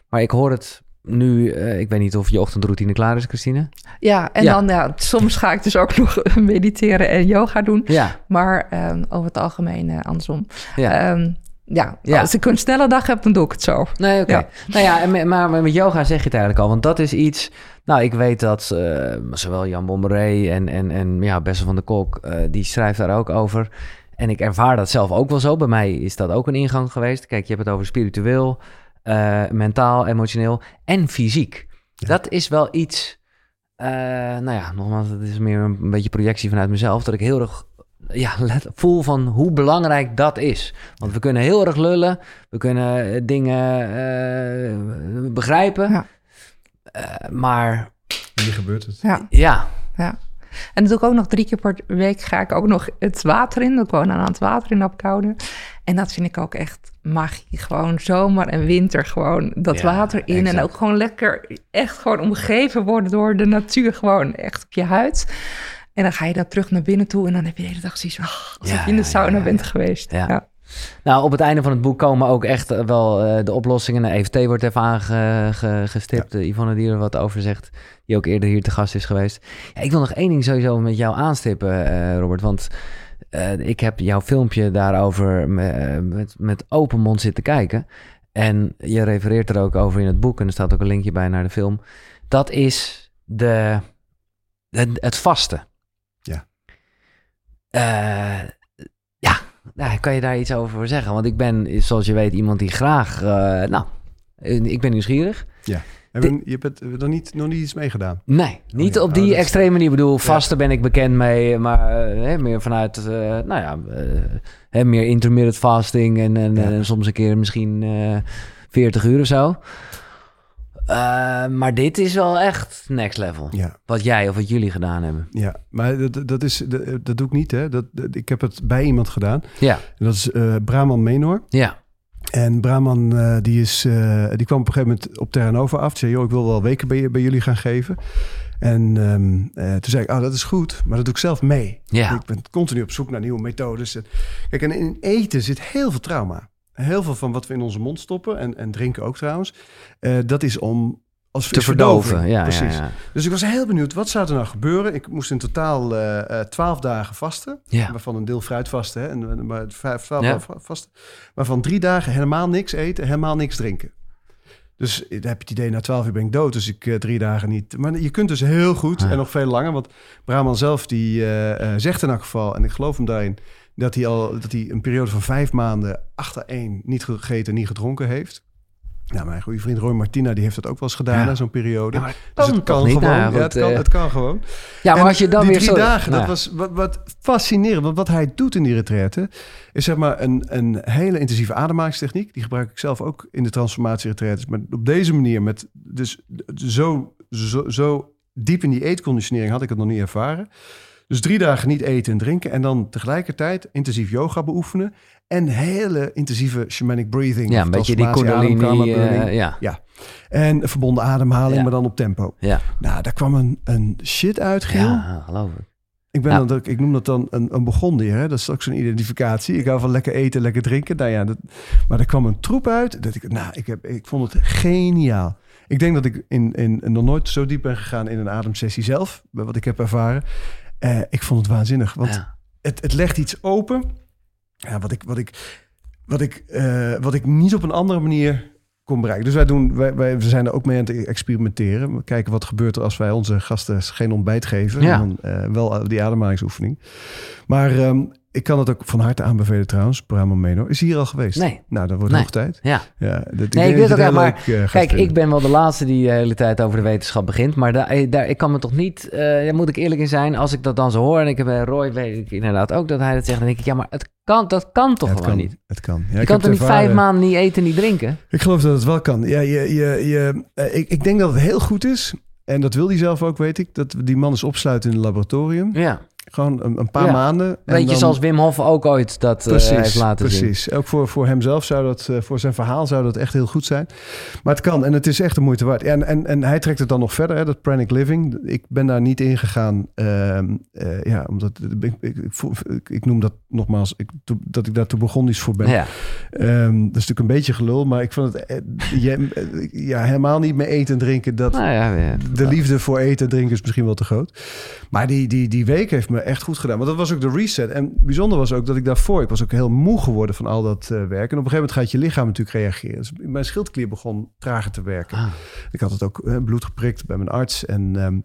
Maar ik hoor het nu, eh, ik weet niet of je ochtendroutine klaar is, Christine. Ja, en Ja. dan ja, soms ga ik dus ook nog mediteren en yoga doen. Ja, Maar ehm, over het algemeen eh, andersom. ja. Ehm, ja, Ja. als ik een snelle dag heb, dan doe ik het zo. Nee, oké. Ja. Nou ja, en maar met yoga zeg je het eigenlijk al. Want dat is iets... Nou, ik weet dat eh, zowel Jan Bommeré en, en, en ja, Bessel van der Kok... die schrijft daar ook over. En ik ervaar dat zelf ook wel zo. Bij mij is dat ook een ingang geweest. Kijk, je hebt het over spiritueel, eh, mentaal, emotioneel en fysiek. Ja. Dat is wel iets... eh, nou ja, nogmaals, het is meer een, een beetje projectie vanuit mezelf... dat ik heel erg ja, let- voel van hoe belangrijk dat is. Want we kunnen heel erg lullen. We kunnen eh, dingen eh, begrijpen. Ja. Eh, maar Hier gebeurt het. Ja, ja, ja. En dat doe ik ook nog drie keer per week. Ga ik ook nog het water in. Ik woon aan het water in Apkoude. En dat vind ik ook echt magie. Gewoon zomer en winter. Gewoon dat Ja, water in. En ook gewoon lekker echt gewoon omgeven worden door de natuur. Gewoon echt op je huid. En dan ga je dan terug naar binnen toe. En dan heb je de hele dag zoiets van... ah, Ja, je in de sauna ja, bent geweest. Ja. Nou, op het einde van het boek komen ook echt eh, wel eh, de oplossingen. De EFT wordt even aangestipt. Yvonne die er wat over zegt, die ook eerder hier te gast is geweest. Ja, ik wil nog één ding sowieso met jou aanstippen, eh, Robert. Want eh, ik heb jouw filmpje daarover me- met, met open mond zitten kijken. En je refereert er ook over in het boek. En er staat ook een linkje bij naar de film. Dat is de, het, het vasten. Ja. Eh, ja, nou, kan je daar iets over zeggen? Want ik ben, zoals je weet, iemand die graag... eh, nou, ik ben nieuwsgierig. Heb je, je hebt er niet, nog niet iets mee gedaan? Nee, niet ja. op Oh, die is- extreme manier. Ik bedoel, vasten ben ik bekend mee, maar eh, hè, meer vanuit, eh, nou ja, eh, hè, meer intermittent fasting en, en, Ja. en soms een keer misschien eh 40 uur of zo. Maar dit is wel echt next level. Ja. Wat jij of wat jullie gedaan hebben. Ja, maar dat, dat, is, dat, dat doe ik niet. Hè. Dat, dat- ik heb het bij iemand gedaan. Ja, En dat is Brahman Menor. ja, En Brahman eh, die, is, eh, die kwam op een gegeven moment op Terra Nova af. Zei, joh, ik wil wel weken bij, bij jullie gaan geven. En ehm, eh, toen zei ik, oh, dat is goed, maar dat doe ik zelf mee. ja. Ik ben continu op zoek naar nieuwe methodes. En, kijk, en in eten zit heel veel trauma. Heel veel van wat we in onze mond stoppen, en, en drinken ook trouwens, dat is om als Te verdoven. Ja, Precies. Ja, ja. Dus ik was heel benieuwd, wat zou er nou gebeuren? Ik moest in totaal eh, eh, twaalf dagen vasten. Waarvan een deel fruit vasten. Hè, en, maar vijf, twaalf vasten. Waarvan drie dagen helemaal niks eten, helemaal niks drinken. Dus heb je het idee, na twaalf uur ben ik dood. Dus ik eh, drie dagen niet. Maar je kunt dus heel goed en nog veel langer. Want Brahman zelf, die eh, eh, zegt in elk geval... en ik geloof hem daarin... dat hij al dat hij een periode van vijf maanden... achtereen niet gegeten, niet gedronken heeft. Nou, mijn goede vriend Roy Martina... die heeft dat ook wel eens gedaan, Ja. zo'n periode. Ja, dus kan het kan gewoon. Nou ja, het, kan, eh, het kan gewoon. Ja, maar En als je dan die weer drie zo... dagen, Nou, dat was wat, wat fascinerend. Want wat hij doet in die retraite... is zeg maar een, een hele intensieve ademhalingstechniek. Die gebruik ik zelf ook in de transformatie Maar op deze manier, met dus zo, zo, zo diep in die eetconditionering... had ik het nog niet ervaren. Dus drie dagen niet eten en drinken... en dan tegelijkertijd intensief yoga beoefenen... en hele intensieve shamanic breathing. Ja, een beetje die kundalini. eh, ja, En verbonden ademhaling, Ja. maar dan op tempo. ja, Nou, daar kwam een, een shit uit, Giel. ja, geloof ik. Ik, ben Ja. dan, ik noem dat dan een, een begondier. Hè? Dat is ook zo'n identificatie. Ik hou van lekker eten, lekker drinken. Nou ja, dat, maar er kwam een troep uit. Dat ik, nou, ik, heb, ik vond het geniaal. Ik denk dat ik in, in, nog nooit zo diep ben gegaan in een ademsessie zelf. Wat ik heb ervaren. Eh, ik vond het waanzinnig. Want Ja. het, het legt iets open. Ja, wat, ik, wat, ik, wat, ik, eh, wat ik niet op een andere manier kon bereiken. Dus wij, doen, wij, wij we zijn er ook mee aan het experimenteren. We kijken wat gebeurt er als wij onze gasten geen ontbijt geven. Ja. En dan, eh, wel die ademhalingsoefening. Maar ehm, ik kan het ook van harte aanbevelen trouwens. Brahman Menor is hier al geweest. Nee. Nou, dat wordt Nee. hoog tijd. Ja. Ja, dat, Nee, ik weet dat ook het maar leuk, eh, Kijk, vinden. ik ben wel de laatste die de hele tijd over de wetenschap begint. Maar daar, daar ik kan me toch niet, eh, daar moet ik eerlijk in zijn, als ik dat dan zo hoor. En ik heb bij Roy, weet ik inderdaad ook dat hij dat zegt. Dan denk ik, ja, maar het kan, dat kan toch Ja, het gewoon kan, niet? Het kan. Ja, Je kan toch het niet vijf maanden niet eten, niet drinken? Ik geloof dat het wel kan. Ja, je, je, je, eh, ik, ik denk dat het heel goed is. En dat wil hij zelf ook, weet ik. Dat die man eens opsluiten in een laboratorium. Ja. Gewoon een, een paar Ja. maanden. en Weet je, dan- zoals Wim Hof ook ooit dat eh, heeft laten zien. precies. Ook voor, voor hemzelf zou dat, eh, voor zijn verhaal zou dat echt heel goed zijn. Maar het kan en het is echt de moeite waard. En, en, en hij trekt het dan nog verder, hè, dat pranic living. Ik ben daar niet in gegaan. ehm, eh, ja, omdat ik, ik, ik, noem dat nogmaals, ik, to- dat ik daar te begonnisch voor ben. Ja. Ehm, dat is natuurlijk een beetje gelul, maar ik vond het je- ja, helemaal niet meer eten en drinken. Dat, Nou ja, ja. de liefde voor eten en drinken is misschien wel te groot. Maar die, die, die week heeft me echt goed gedaan. Want dat was ook de reset. En bijzonder was ook dat ik daarvoor... Ik was ook heel moe geworden van al dat eh, werk. En op een gegeven moment gaat je lichaam natuurlijk reageren. Dus mijn schildklier begon trager te werken. Ah. Ik had het ook eh, bloed geprikt bij mijn arts. En ehm,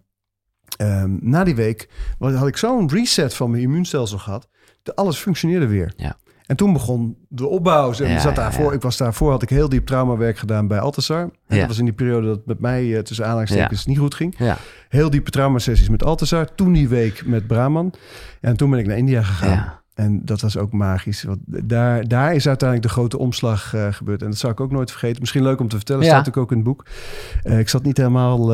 ehm, na die week had ik zo'n reset van mijn immuunstelsel gehad. Dat alles functioneerde weer. Ja. En toen begon de opbouw. En Ja, zat daarvoor, ja. ik was daarvoor, had ik heel diep traumawerk gedaan bij Altasar. En Ja. Dat was in die periode dat met mij eh, tussen aanhalingstekens niet goed ging. Ja. Heel diepe traumasessies met Altasar. Toen die week met Brahman. En toen ben ik naar India gegaan. En dat was ook magisch. Want daar, daar is uiteindelijk de grote omslag eh, gebeurd. En dat zou ik ook nooit vergeten. Misschien leuk om te vertellen. Ja. Staat ook in het boek. Eh, ik zat niet helemaal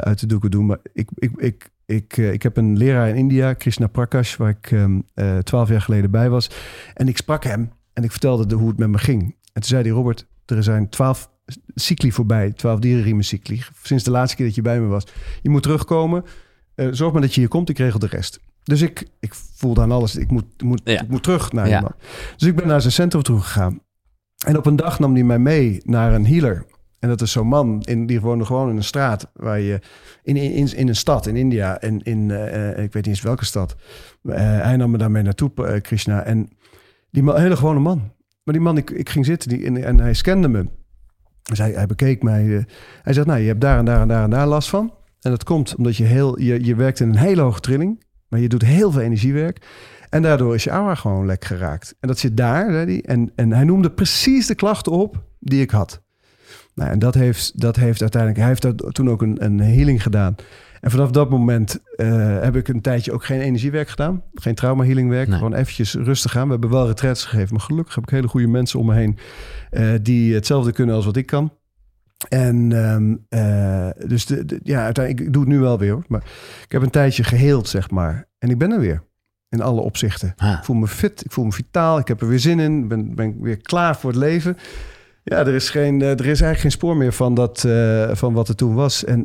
uit de doeken doen. Maar ik, ik, ik, ik, eh, ik heb een leraar in India, Krishna Prakash, waar ik ehm, eh, twaalf jaar geleden bij was. En ik sprak hem en ik vertelde de, hoe het met me ging. En toen zei hij, Robert, er zijn twaalf cycli voorbij. Twaalf dierenriemen cycli. Sinds de laatste keer dat je bij me was. Je moet terugkomen. Eh, zorg maar dat je hier komt. Ik regel de rest. Dus ik, ik voelde aan alles. Ik moet, ik moet, Ja. ik moet terug naar Ja. man. Dus ik ben naar zijn centrum toe gegaan. En op een dag nam hij mij mee naar een healer. En dat is zo'n man, in, die woonde gewoon in een straat waar je in, in, in, een stad in India en in, eh, ik weet niet eens welke stad. Eh, hij nam me daarmee naartoe, eh, Krishna. En die man, hele gewone man. Maar die man, ik, ik ging zitten die, en, en hij scande me. Dus hij, hij bekeek mij. hij zegt, nou, je hebt daar en daar en daar en daar last van. En dat komt omdat je heel, je, je werkt in een hele hoge trilling. Maar je doet heel veel energiewerk. En daardoor is je aura gewoon lek geraakt. En dat zit daar, hij. En, en hij noemde precies de klachten op die ik had. Nou, en dat heeft, dat heeft uiteindelijk... Hij heeft daar toen ook een, een healing gedaan. En vanaf dat moment eh, heb ik een tijdje ook geen energiewerk gedaan. Geen trauma healingwerk. Nee. Gewoon eventjes rustig aan. We hebben wel retreats gegeven. Maar gelukkig heb ik hele goede mensen om me heen... eh, die hetzelfde kunnen als wat ik kan. En ehm, eh, dus de, de- ja, uiteindelijk, ik doe het nu wel weer hoor. Maar ik heb een tijdje geheeld, zeg maar. En ik ben er weer. In alle opzichten. Ik voel me fit, ik voel me vitaal, ik heb er weer zin in, ben, ben weer klaar voor het leven. Ja, er is, geen, eh, er is eigenlijk geen spoor meer van, dat, eh, van wat er toen was. En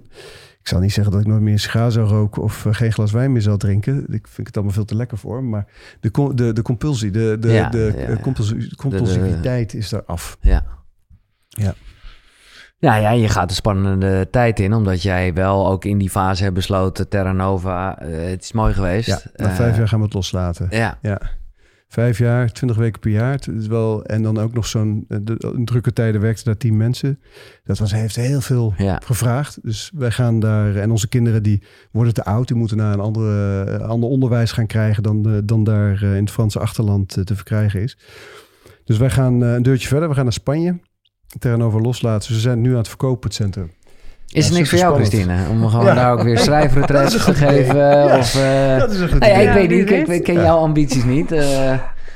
ik zal niet zeggen dat ik nooit meer sigaar zou roken of eh, geen glas wijn meer zal drinken. Ik vind het allemaal veel te lekker voor. Maar de, de, de compulsie, de, de, Ja, de, ja, ja. compulsie- compulsiviteit is daar af. Ja. Ja. Ja, ja, je gaat een spannende tijd in, omdat jij wel ook in die fase hebt besloten, Terra Nova, het is mooi geweest. Ja, na vijf jaar gaan we het loslaten. Ja, Ja. Vijf jaar, twintig weken per jaar. Het is wel, en dan ook nog zo'n... eh, drukke tijden werkten daar tien mensen. Dat was, heeft heel veel ja. gevraagd. Dus wij gaan daar... En onze kinderen die worden te oud. Die moeten naar een andere, eh, ander onderwijs gaan krijgen... dan, eh, dan daar in het Franse achterland te verkrijgen is. Dus wij gaan een deurtje verder. We gaan naar Spanje. Terrenover loslaten. Ze zijn nu aan het verkopen, het centrum. Is er niks voor jou. Christine? Om gewoon Ja. daar ook weer schrijfretreats te geven? Ja. Of, Dat is een goed ja, idee. ik Ja, weet niet, ik, ken Ja. jouw ambities niet. eh.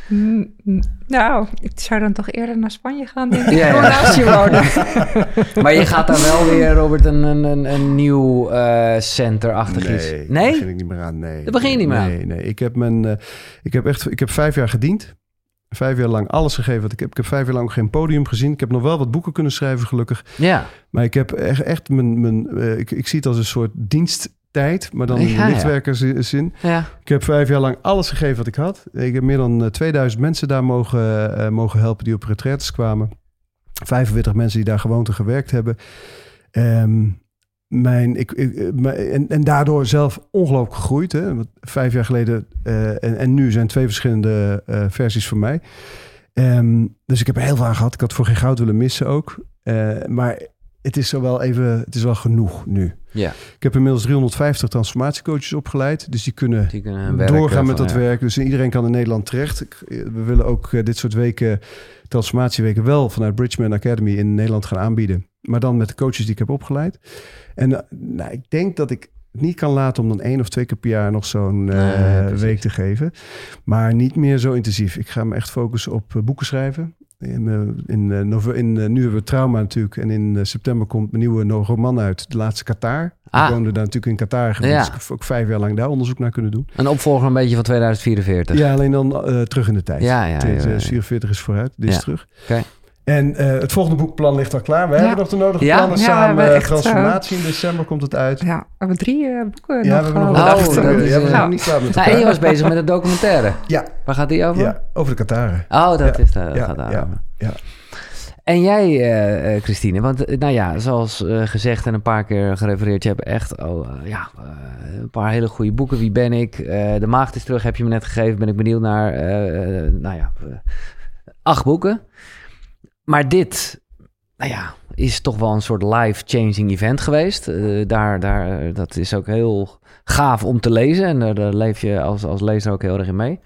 Mm, mm, Nou, ik zou dan toch eerder naar Spanje gaan, denk ik. Ja, naast je wonen. maar je gaat daar wel weer, Robert, een, een, een, een nieuw eh center-achtig iets. Nee, daar Nee? begin ik niet meer aan. Nee, Daar begin je niet meer aan? nee, Nee, ik heb, mijn, eh, ik heb echt ik heb vijf jaar gediend. Vijf jaar lang alles gegeven wat ik heb. Ik heb vijf jaar lang geen podium gezien. Ik heb nog wel wat boeken kunnen schrijven, gelukkig. Ja, Maar ik heb echt, echt mijn... mijn eh, ik, ik zie het als een soort diensttijd, maar dan in Ja, lichtwerkerszin. ja. Ik heb vijf jaar lang alles gegeven wat ik had. Ik heb meer dan eh, 2000 mensen daar mogen, eh, mogen helpen die op retraites kwamen. 45 mensen die daar gewoond en gewerkt hebben. Ehm, mijn, ik, eh, en, en daardoor zelf ongelooflijk gegroeid. Hè? Want vijf jaar geleden eh, en, en nu zijn twee verschillende eh, versies van mij. Ehm, dus ik heb heel veel gehad. Ik had voor geen goud willen missen ook. Maar het is zo wel even, het is wel genoeg nu. ja. Ik heb inmiddels 350 transformatiecoaches opgeleid. Dus die kunnen Die doorgaan eh, met dat ja. werk. Dus iedereen kan in Nederland terecht. Ik- We willen ook eh, dit soort weken, transformatieweken, wel vanuit Bridgman Academy in Nederland gaan aanbieden. Maar dan met de coaches die ik heb opgeleid. En eh, nou, ik denk dat ik het niet kan laten om dan één of twee keer per jaar nog zo'n eh, Nee, week te geven. Maar niet meer zo intensief. Ik ga me echt focussen op eh, boeken schrijven. In, eh, in, eh, in, eh, nu hebben we trauma natuurlijk. En in september komt mijn nieuwe roman uit. De laatste Qatar. Ah. Ik woonde daar natuurlijk in Qatar. geweest. Ja. Dus ik heb ook vijf jaar lang daar onderzoek naar kunnen doen. Een opvolger een beetje van 2044. Ja, alleen dan terug in de tijd. Ja, ja, ja, ja, ja. 44 is vooruit, dit is terug. Oké. En eh, het volgende boekplan ligt al klaar. We Ja. hebben nog de nodige Ja? plannen samen. hebben echt, Transformatie in december komt het uit. Ja, we hebben drie eh, boeken Ja, nog we hebben nog eh, Oh, bedacht. dat is, Ja, we eh, zijn nog niet klaar met Nou, en je was bezig met een documentaire. Ja, Waar gaat die over? ja, over de Qataren. Oh, dat Ja, is daar, dat ja, gaat daar ja, over. ja. En jij, eh, eh, Christine, want eh, nou ja, zoals eh, gezegd en een paar keer gerefereerd, je hebt echt oh, eh, ja, eh, een paar hele goede boeken. Wie ben ik? Eh, de Maagd is terug, heb je me net gegeven. Ben ik benieuwd naar, eh, eh, nou ja, eh, acht boeken. Maar dit, nou ja, is toch wel een soort life-changing event geweest. Eh, daar, daar, eh, dat is ook heel gaaf om te lezen en daar, daar leef je als, als lezer ook heel erg in mee.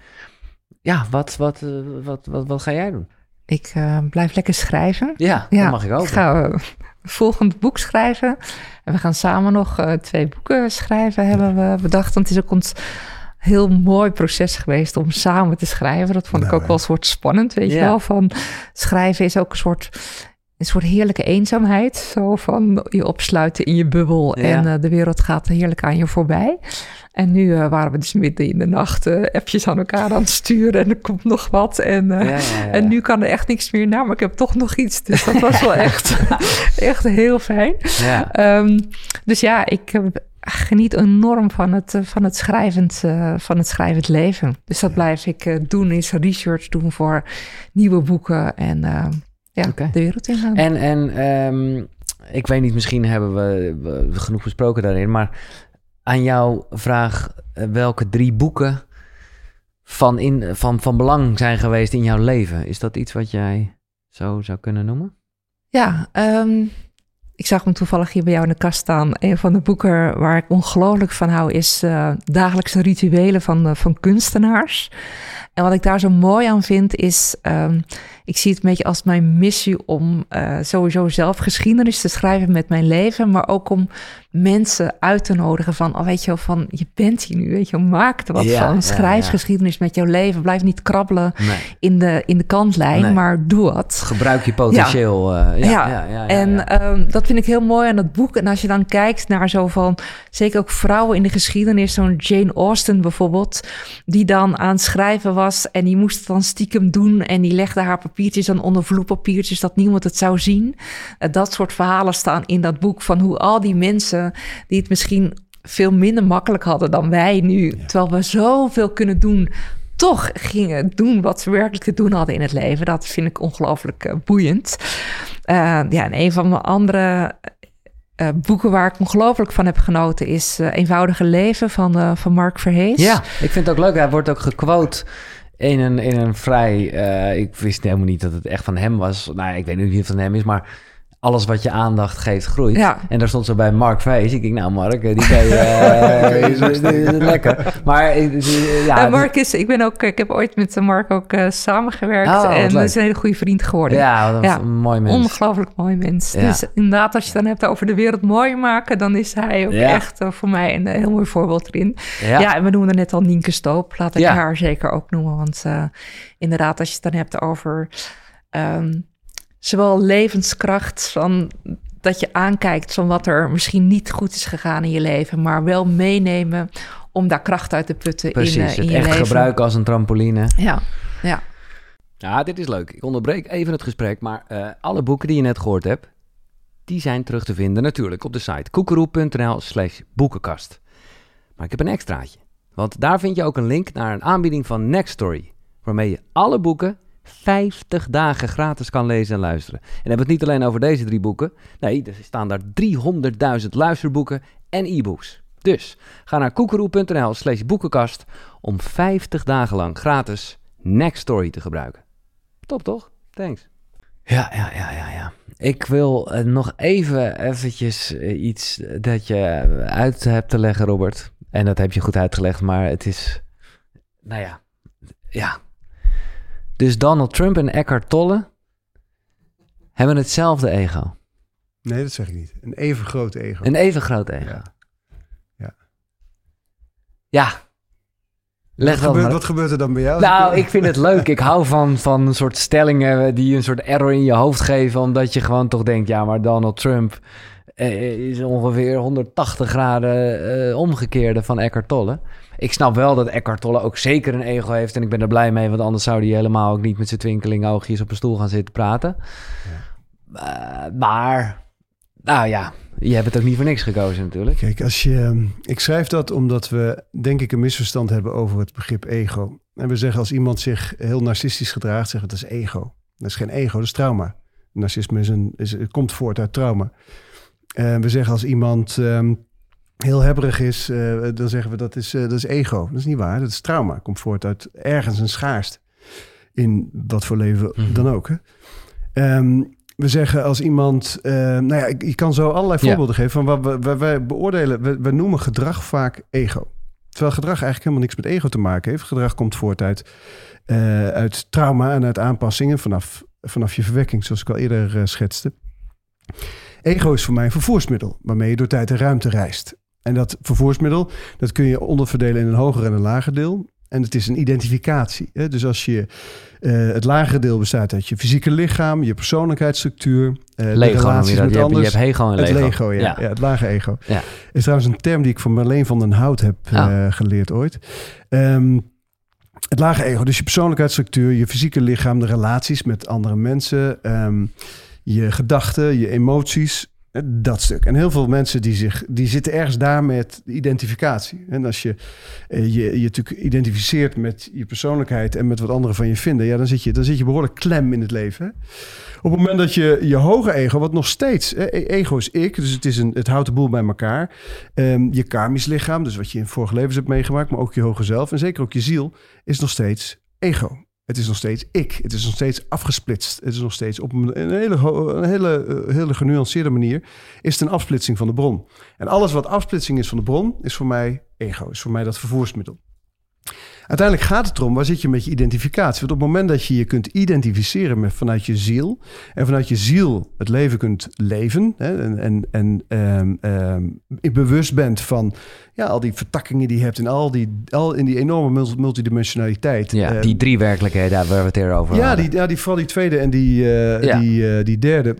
Ja, wat, wat, eh, wat, wat, wat ga jij doen? Ik eh, blijf lekker schrijven. Ja, Ja, dat mag ik ook. Ik ga eh, volgend boek schrijven. En we gaan samen nog eh, twee boeken schrijven, hebben we bedacht. Want het is ook ons heel mooi proces geweest om samen te schrijven. Dat vond ik Nou, ook wel een soort spannend, weet je wel. Van schrijven is ook een soort, een soort heerlijke eenzaamheid. Zo van je opsluiten in je bubbel Ja. en eh, de wereld gaat heerlijk aan je voorbij. En nu eh, waren we dus midden in de nacht eh, appjes aan elkaar aan het sturen. En er komt nog wat. En, Ja, ja, ja. en nu kan er echt niks meer naar, maar ik heb toch nog iets. Dus dat was wel echt, echt heel fijn. Ja. Ehm, dus ja, ik geniet enorm van het, eh, van het, schrijvend, eh, van het schrijvend leven. Dus dat blijf ik eh, doen, is research doen voor nieuwe boeken en ja, de wereld ingaan. En, en ehm, ik weet niet, misschien hebben we, we genoeg besproken daarin, maar aan jouw vraag welke drie boeken van, in, van, van belang zijn geweest in jouw leven, is dat iets wat jij zo zou kunnen noemen? Ja, ehm, ik zag hem toevallig hier bij jou in de kast staan. Een van de boeken waar ik ongelooflijk van hou is uh, Dagelijkse Rituelen van, van kunstenaars. En wat ik daar zo mooi aan vind is, um, ik zie het een beetje als mijn missie om uh, sowieso zelf geschiedenis te schrijven met mijn leven, maar ook om mensen uit te nodigen van, oh weet je wel, van je bent hier nu, weet je wel, maak er wat Ja, van. Schrijf ja. geschiedenis met jouw leven. Blijf niet krabbelen Nee. in de, in de kantlijn, Nee. maar doe wat. Gebruik je potentieel. eh, ja, ja, ja, ja, en ehm, dat vind ik heel mooi aan het boek. En als je dan kijkt naar zo van, zeker ook vrouwen in de geschiedenis, zo'n Jane Austen bijvoorbeeld, die dan aan het schrijven was en die moest het dan stiekem doen en die legde haar papiertjes dan onder vloeipapiertjes dat niemand het zou zien. Eh, dat soort verhalen staan in dat boek van hoe al die mensen die het misschien veel minder makkelijk hadden dan wij nu, terwijl we zoveel kunnen doen toch gingen doen wat ze werkelijk te doen hadden in het leven. Dat vind ik ongelooflijk eh, boeiend. Eh, ja, en een van mijn andere boeken waar ik ongelooflijk van heb genoten is Eenvoudige Leven van, van Mark Verhees. Ja, ik vind het ook leuk. Hij wordt ook gequote in een, in een vrij... eh, ik wist helemaal niet dat het echt van hem was. Nou, ik weet niet of het van hem is, maar... Alles wat je aandacht geeft, groeit. Ja. En daar stond zo bij Mark Vees. Ik denk, nou Mark, die kan je... eh, lekker. Maar eh, ja, Eh, Mark is, ik ben ook, ik heb ooit met Mark ook eh, samengewerkt Oh, en dat is een hele goede vriend geworden. Ja, wat een Ja. mooi mens. Ongelooflijk mooi mens. Ja. Dus inderdaad, als je het dan hebt over de wereld mooi maken, dan is hij ook echt eh, voor mij een eh, heel mooi voorbeeld erin. Ja. En we noemden net al Nienke Stoop. Laat ik haar zeker ook noemen. Want eh, inderdaad, als je het dan hebt over ehm, zowel levenskracht van dat je aankijkt van wat er misschien niet goed is gegaan in je leven, maar wel meenemen om daar kracht uit te putten Precies, in, eh, in het je echt leven. gebruiken als een trampoline. Ja, ja. Ja, dit is leuk. Ik onderbreek even het gesprek, maar eh, alle boeken die je net gehoord hebt, die zijn terug te vinden natuurlijk op de site koekeroe.nl slash boekenkast. Maar ik heb een extraatje, want daar vind je ook een link naar een aanbieding van Nextory, waarmee je alle boeken 50 dagen gratis kan lezen en luisteren. En hebben het niet alleen over deze drie boeken, nee, er staan daar 300.000 luisterboeken en e-books. Dus ga naar koekeroe.nl slash boekenkast om 50 dagen lang gratis Nextory te gebruiken. Top toch? Thanks. Ja, ja, ja, ja, ja. Ik wil eh, nog even eventjes eh, iets dat je uit hebt te leggen, Robert. En dat heb je goed uitgelegd, maar het is... Nou ja, ja. Dus Donald Trump en Eckhart Tolle hebben hetzelfde ego. Nee, dat zeg ik niet. Een even groot ego. Een even groot ego. Ja. Ja. Ja. Leg wat, gebeurt, maar wat gebeurt er dan bij jou? Nou, ik vind het leuk. Ik hou van, van een soort stellingen die een soort error in je hoofd geven. Omdat je gewoon toch denkt, ja, maar Donald Trump eh, is ongeveer 180 graden eh, omgekeerde van Eckhart Tolle. Ik snap wel dat Eckhart Tolle ook zeker een ego heeft. En ik ben er blij mee, want anders zou hij helemaal ook niet met zijn twinkeling oogjes op een stoel gaan zitten praten. Eh, maar, nou ja, je hebt het ook niet voor niks gekozen natuurlijk. Kijk, als je, ehm, ik schrijf dat omdat we denk ik een misverstand hebben over het begrip ego. En we zeggen als iemand zich heel narcistisch gedraagt, zeggen dat is ego. Dat is geen ego, dat is trauma. Narcisme is een, is, het komt voort uit trauma. En we zeggen als iemand ehm, heel hebberig is, eh, dan zeggen we dat is, eh, dat is ego. Dat is niet waar, dat is trauma. Komt voort uit ergens een schaarste. In wat voor leven Mhm. dan ook. Hè? Ehm, we zeggen als iemand, eh, nou ja, ik, je kan zo allerlei Ja. voorbeelden geven van wat we, we, wij beoordelen. We, we noemen gedrag vaak ego. Terwijl gedrag eigenlijk helemaal niks met ego te maken heeft. Gedrag komt voort uit, uit trauma en uit aanpassingen vanaf, vanaf je verwekking, zoals ik al eerder schetste. Ego is voor mij een vervoersmiddel waarmee je door tijd en ruimte reist. En dat vervoersmiddel, dat kun je onderverdelen in een hoger en een lager deel. En het is een identificatie. Hè? Dus als je eh, het lagere deel bestaat uit je fysieke lichaam, je persoonlijkheidsstructuur, Lego je relaties met Je hebt, je hebt en Het Lego. Ja. ja. het lage ego. Ja. Is trouwens een term die ik van Marleen van den Hout heb Oh. eh, geleerd ooit. Ehm, het lage ego, dus je persoonlijkheidsstructuur, je fysieke lichaam, de relaties met andere mensen, ehm, je gedachten, je emoties, dat stuk. En heel veel mensen die, zich, die zitten ergens daar met identificatie. En als je eh, je, je natuurlijk identificeert met je persoonlijkheid en met wat anderen van je vinden, ja, dan zit je, dan zit je behoorlijk klem in het leven. Op het moment dat je je hoge ego, wat nog steeds, e- ego is ik, dus het, is een, het houdt de boel bij elkaar. Ehm, je karmisch lichaam, dus wat je in vorige levens hebt meegemaakt, maar ook je hoge zelf en zeker ook je ziel, is nog steeds ego. Het is nog steeds ik. Het is nog steeds afgesplitst. Het is nog steeds op een, hele, een hele, eh, hele genuanceerde manier... is het een afsplitsing van de bron. En alles wat afsplitsing is van de bron... is voor mij ego, is voor mij dat vervoersmiddel. Uiteindelijk gaat het erom, waar zit je met je identificatie? Want op het moment dat je je kunt identificeren met, vanuit je ziel... en vanuit je ziel het leven kunt leven... Hè, en, en, en ehm, ehm, bewust bent van ja, al die vertakkingen die je hebt... en al die, al in die enorme multi- multidimensionaliteit... Ja, eh, die drie werkelijkheden daar waar we het eerder over ja, hadden. die, ja, die, vooral die tweede en die, eh, Ja. die, eh, die derde.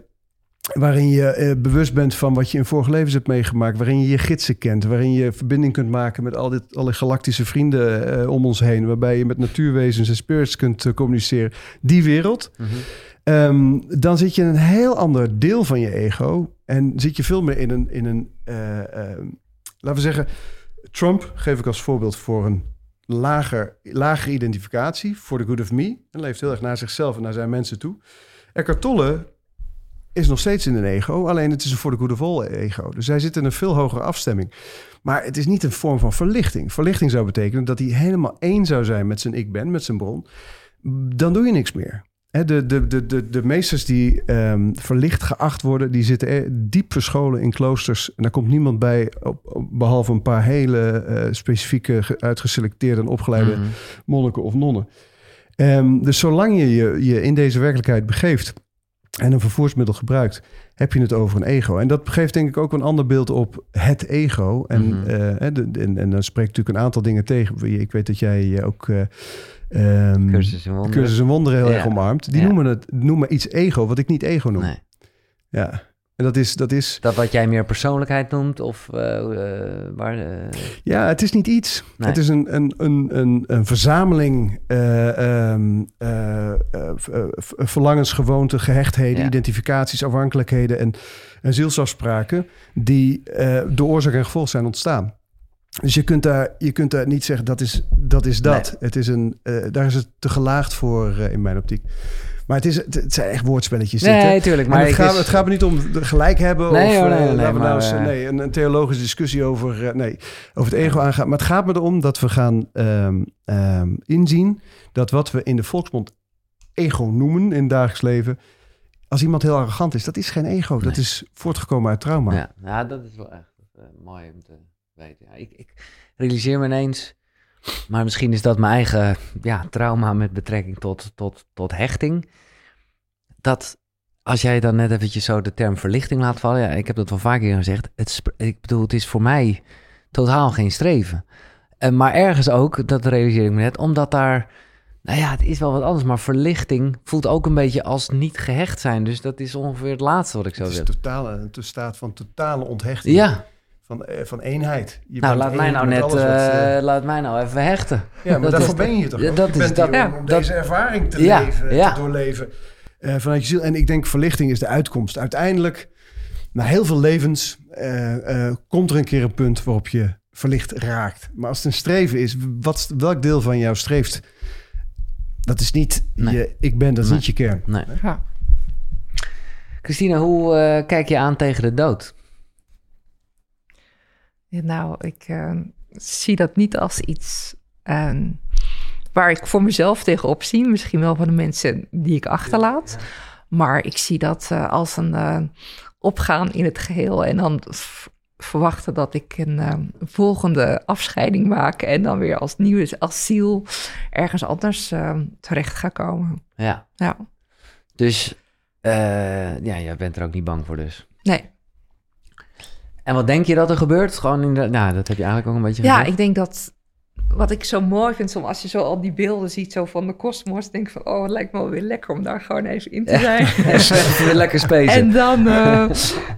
Waarin je eh, bewust bent van wat je in vorige levens hebt meegemaakt. Waarin je je gidsen kent. Waarin je verbinding kunt maken met al dit, alle galactische vrienden eh, om ons heen. Waarbij je met natuurwezens en spirits kunt eh, communiceren. Die wereld. Mhm. Ehm, dan zit je in een heel ander deel van je ego. En zit je veel meer in een, in een eh, eh, laten we zeggen, Trump geef ik als voorbeeld voor een lager, lagere identificatie, voor the good of me. En leeft heel erg naar zichzelf en naar zijn mensen toe. Eckhart Tolle is nog steeds in een ego, alleen het is een voor good of all ego. Dus hij zit in een veel hogere afstemming. Maar het is niet een vorm van verlichting. Verlichting zou betekenen dat hij helemaal één zou zijn met zijn ik ben, met zijn bron. Dan doe je niks meer. De, de, de, de, de meesters die ehm, verlicht geacht worden, die zitten er diep verscholen in kloosters. En daar komt niemand bij, op, behalve een paar hele eh, specifieke, ge- uitgeselecteerde en opgeleide Mhm. monniken of nonnen. Ehm, dus zolang je, je je in deze werkelijkheid begeeft en een vervoersmiddel gebruikt, heb je het over een ego. En dat geeft denk ik ook een ander beeld op het ego. En, de- de- en, en dan spreekt natuurlijk een aantal dingen tegen. Ik weet dat jij ook... eh ehm, Cursus in wonderen. Cursus en wonderen heel Ja. erg omarmt. Die Ja. noemen, het, noemen iets ego, wat ik niet ego noem. Nee. Ja. En dat is, dat is, Dat wat jij meer persoonlijkheid noemt, of eh, eh, waar... eh, ja, het is niet iets. Nee. Het is een, een, een, een, een verzameling v- verlangens, gewoonten, gehechtheden, Ja. identificaties, afhankelijkheden en, en zielsafspraken die door oorzaak en gevolg zijn ontstaan. Dus je kunt daar, je kunt daar niet zeggen dat is dat. Is dat. Het is een, daar is het te gelaagd voor in mijn optiek. Maar het, is, het, het zijn echt woordspelletjes. dit? Nee, tuurlijk. Maar het, gaat, is- het gaat me niet om gelijk hebben Nee, of hoor, nee, eh, nee, maar, nou eens, eh, nee, een, een theologische discussie over, eh, nee, over het ego aangaan. Maar het gaat me erom dat we gaan ehm, ehm, inzien dat wat we in de volksmond ego noemen in het dagelijks leven, als iemand heel arrogant is, dat is geen ego. Dat is voortgekomen uit trauma. Ja, ja, dat is wel echt mooi om te weten. Ja, ik, ik realiseer me ineens, maar misschien is dat mijn eigen ja, trauma met betrekking tot, tot, tot hechting. Dat als jij dan net eventjes zo de term verlichting laat vallen, ja, ik heb dat wel vaker gezegd. Het, ik bedoel, het is voor mij totaal geen streven. En maar ergens ook, dat realiseer ik me net, omdat daar, nou ja, het is wel wat anders, maar verlichting voelt ook een beetje als niet gehecht zijn. Dus dat is ongeveer het laatste wat ik zou Het is totaal, een staat van totale onthechting. Ja, Van, eh, van eenheid. Je nou bent laat mij nou net, wat, eh, laat mij nou even hechten. Ja, maar Dat daarvoor is- ben je toch ja, dat je is- bent dat- hier ja, om, om dat- deze ervaring te Ja, leven, ja. te doorleven eh, vanuit je ziel. En ik denk verlichting is de uitkomst. Uiteindelijk, na heel veel levens, eh, eh, komt er een keer een punt waarop je verlicht raakt. Maar als het een streven is, wat, welk deel van jou streeft? Dat is niet Nee. je ik ben, dat is Nee. niet je kern. Nee. Ja. Christina, hoe kijk je aan tegen de dood? Nou, ik eh, zie dat niet als iets eh, waar ik voor mezelf tegenop zie. Misschien wel van de mensen die ik achterlaat. Maar ik zie dat eh, als een eh, opgaan in het geheel. En dan verwachten dat ik een eh, volgende afscheiding maak. En dan weer als nieuwe als ziel ergens anders eh, terecht ga komen. Ja, Ja, dus ja, jij bent er ook niet bang voor dus. nee. En wat denk je dat er gebeurt? Gewoon in de, nou, dat heb je eigenlijk ook een beetje Ja, gezegd. ik denk dat wat ik zo mooi vind, soms als je zo al die beelden ziet zo van de kosmos, denk ik van, oh, het lijkt me wel weer lekker om daar gewoon even in te zijn. Even weer lekker spacen. en dan eh,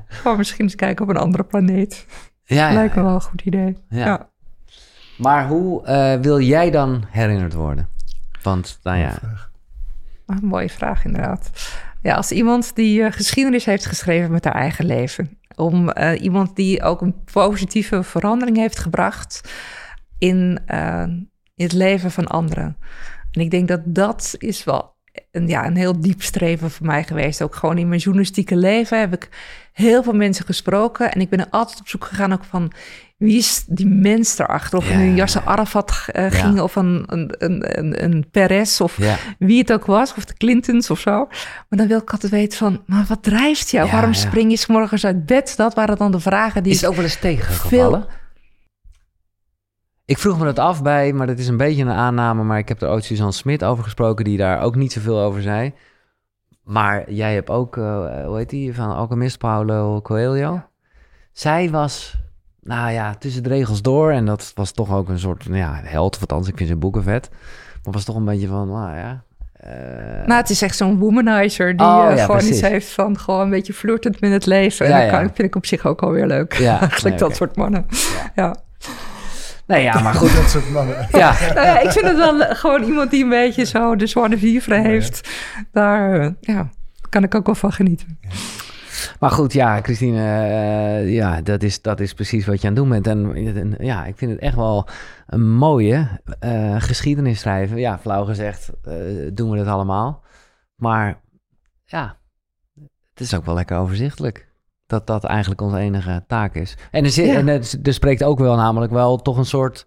gewoon misschien eens kijken op een andere planeet. ja, ja, lijkt me wel een goed idee. Ja. Ja. Maar hoe eh, wil jij dan herinnerd worden? Want, nou ja, Ah, Een mooie vraag inderdaad. Ja, als iemand die eh, geschiedenis heeft geschreven met haar eigen leven. Om eh, iemand die ook een positieve verandering heeft gebracht in, eh, in het leven van anderen. En ik denk dat dat is wel een, ja, een heel diep streven voor mij geweest. Ook gewoon in mijn journalistieke leven heb ik heel veel mensen gesproken. En ik ben er altijd op zoek gegaan ook van wie is die mens erachter? Of Ja, een Yasser. Arafat eh, Ja. ging of een, een, een, een, Perez of Ja. wie het ook was, of de Clintons of zo. Maar dan wil ik altijd weten van, maar wat drijft jou? Waarom spring je 's morgens uit bed? Dat waren dan de vragen die Is het ook wel eens tegengevallen? veel... Ik vroeg me dat af bij, maar dat is een beetje een aanname. Maar ik heb er ooit Suzanne Smit over gesproken, die daar ook niet zoveel over zei. Maar jij hebt ook, eh, hoe heet die, van Alchemist Paulo Coelho. Zij was, nou ja, tussen de regels door. En dat was toch ook een soort, nou ja, held. Of althans, ik vind zijn boeken vet. Maar was toch een beetje van, nou ja... eh, Nou, het is echt zo'n womanizer die Oh, eh, ja, gewoon iets precies. heeft van gewoon een beetje flirtend met het leven. Ja, en dat ja. kan, vind ik op zich ook alweer leuk. Ja, Eigenlijk nee, dat soort mannen. Ja. Nee, ja, maar goed. Dat soort mannen. ja, Nou ja, ik vind het wel gewoon iemand die een beetje zo de zwarte vivre heeft. Daar eh, ja, kan ik ook wel van genieten. Maar goed, ja, Christine, eh, ja, dat is, dat is precies wat je aan het doen bent. En, en, ja, ik vind het echt wel een mooie eh, geschiedenis schrijven. Ja, flauw gezegd eh, doen we dat allemaal. Maar ja, het is ook wel lekker overzichtelijk. Dat dat eigenlijk onze enige taak is. En er, zit, Ja. en er, er spreekt ook wel namelijk wel toch een soort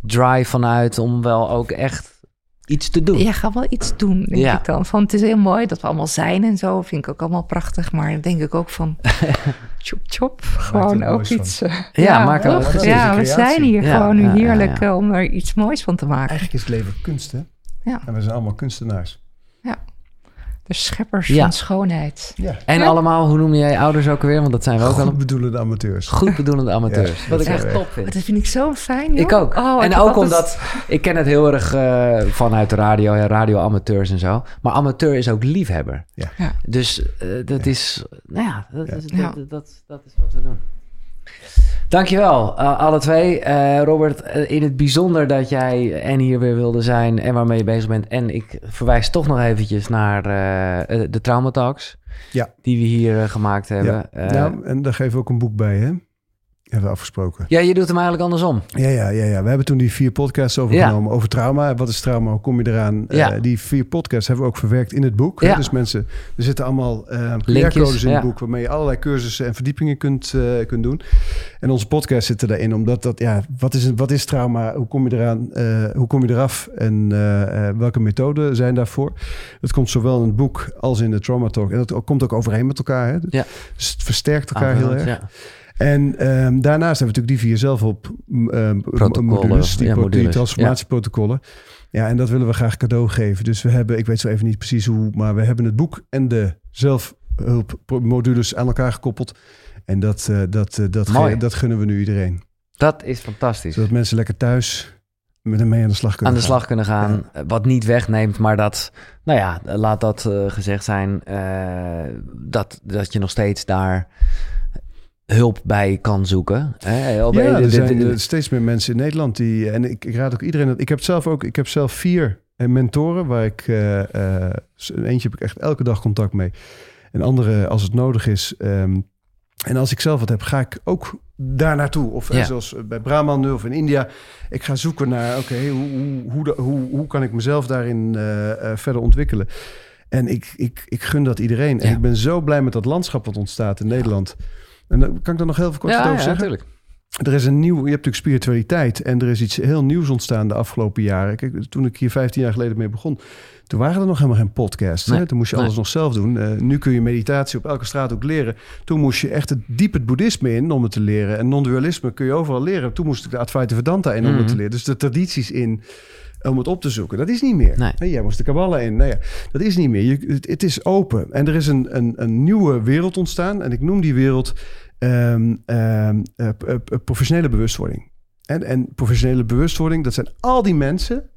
drive vanuit om wel ook echt iets te doen. Jij gaat wel iets doen, denk Ja. ik dan. Van, het is heel mooi dat we allemaal zijn en zo. Vind ik ook allemaal prachtig. Maar dan denk ik ook van... chop chop. Gewoon ook iets... eh, Ja, maak er ook Ja, we zijn hier Ja, gewoon nu ja, ja, heerlijk ja. eh, om er iets moois van te maken. Eigenlijk is het leven kunst, hè? Ja. En we zijn allemaal kunstenaars. De scheppers Ja. van schoonheid. Ja. En Ja. allemaal, hoe noem jij je ouders ook alweer? Want dat zijn we ook wel Goed bedoelende amateurs. goed bedoelende amateurs. Ja, wat ik dat echt top vind. dat vind ik zo fijn, joh. Ik ook. Oh, en ik ook omdat, ik ken het heel erg eh, vanuit de radio, ja, radioamateurs en zo. Maar amateur is ook liefhebber. Ja. Ja. Dus eh, dat is, nou ja, dat. Dat, dat, dat is wat we doen. Dankjewel, uh, alle twee. Eh, Robert, eh, in het bijzonder dat jij en hier weer wilde zijn en waarmee je bezig bent. En ik verwijs toch nog eventjes naar de Trauma Talks. Ja. Die we hier gemaakt hebben. Ja. Nou, en daar geven we ook een boek bij, hè? Hebben we afgesproken. ja, je doet hem eigenlijk andersom. Ja, ja, ja, ja. We hebben toen die vier podcasts overgenomen over trauma. Wat is trauma? Hoe kom je eraan? Ja. Eh, die vier podcasts hebben we ook verwerkt in het boek. hè. Ja. Dus mensen, er zitten allemaal eh leercodes in ja. het boek... waarmee je allerlei cursussen en verdiepingen kunt, eh, kunt doen. En onze podcasts zitten daarin. Omdat dat, ja, wat is, wat is trauma? Hoe kom je eraan? Hoe kom je eraf? En welke methoden zijn daarvoor? Dat komt zowel in het boek als in de Trauma Talk. En dat komt ook overeen met elkaar. Hè? Ja. Dus het versterkt elkaar heel erg. En ehm, daarnaast hebben we natuurlijk die vier zelf op m, Protocollen, modules, die, ja, die transformatieprotocollen. Ja. en dat willen we graag cadeau geven. Dus we hebben, ik weet zo even niet precies hoe, maar we hebben het boek en de zelfhulpmodules aan elkaar gekoppeld. En dat, eh, dat, eh, dat, ge- dat gunnen we nu iedereen. Dat is fantastisch. Zodat mensen lekker thuis met hem mee aan de slag kunnen aan de gaan. slag kunnen gaan. eh, Wat niet wegneemt, maar dat, nou ja, laat dat gezegd zijn, dat, dat je nog steeds daar hulp bij kan zoeken. Hè? Ja, er zijn steeds meer mensen in Nederland die... En ik, ik raad ook iedereen... dat- Ik heb zelf ook... Ik heb zelf vier eh, mentoren waar ik... eh, eentje heb ik echt elke dag contact mee. En andere als het nodig is. ehm, en als ik zelf wat heb, ga ik ook daar naartoe. Of Ja. zoals bij Brahman nu of in India. Ik ga zoeken naar, oké, hoe, hoe, hoe, hoe, hoe kan ik mezelf daarin verder ontwikkelen? En ik, ik, ik gun dat iedereen. En ik ben zo blij met dat landschap wat ontstaat in Nederland. En dan kan ik daar nog heel veel kort ja, over ja, zeggen. natuurlijk. Er is een nieuw, je hebt natuurlijk spiritualiteit en er is iets heel nieuws ontstaan de afgelopen jaren. Kijk, toen ik hier 15 jaar geleden mee begon, toen waren er nog helemaal geen podcasts. Nee, hè? Toen moest je nee. alles nog zelf doen. Eh, nu kun je meditatie op elke straat ook leren. Toen moest je echt het, diep het boeddhisme in om het te leren. En non-dualisme kun je overal leren. Toen moest ik de Advaita Vedanta in om het Mhm. te leren. Dus de tradities in om het op te zoeken. Dat is niet meer. Nee. Hey, jij moest de Kabbalah in. Nou ja, dat is niet meer. Je, het, het is open. En er is een, een, een nieuwe wereld ontstaan. En ik noem die wereld ehm, ehm, eh, eh, professionele bewustwording. En, en professionele bewustwording, dat zijn al die mensen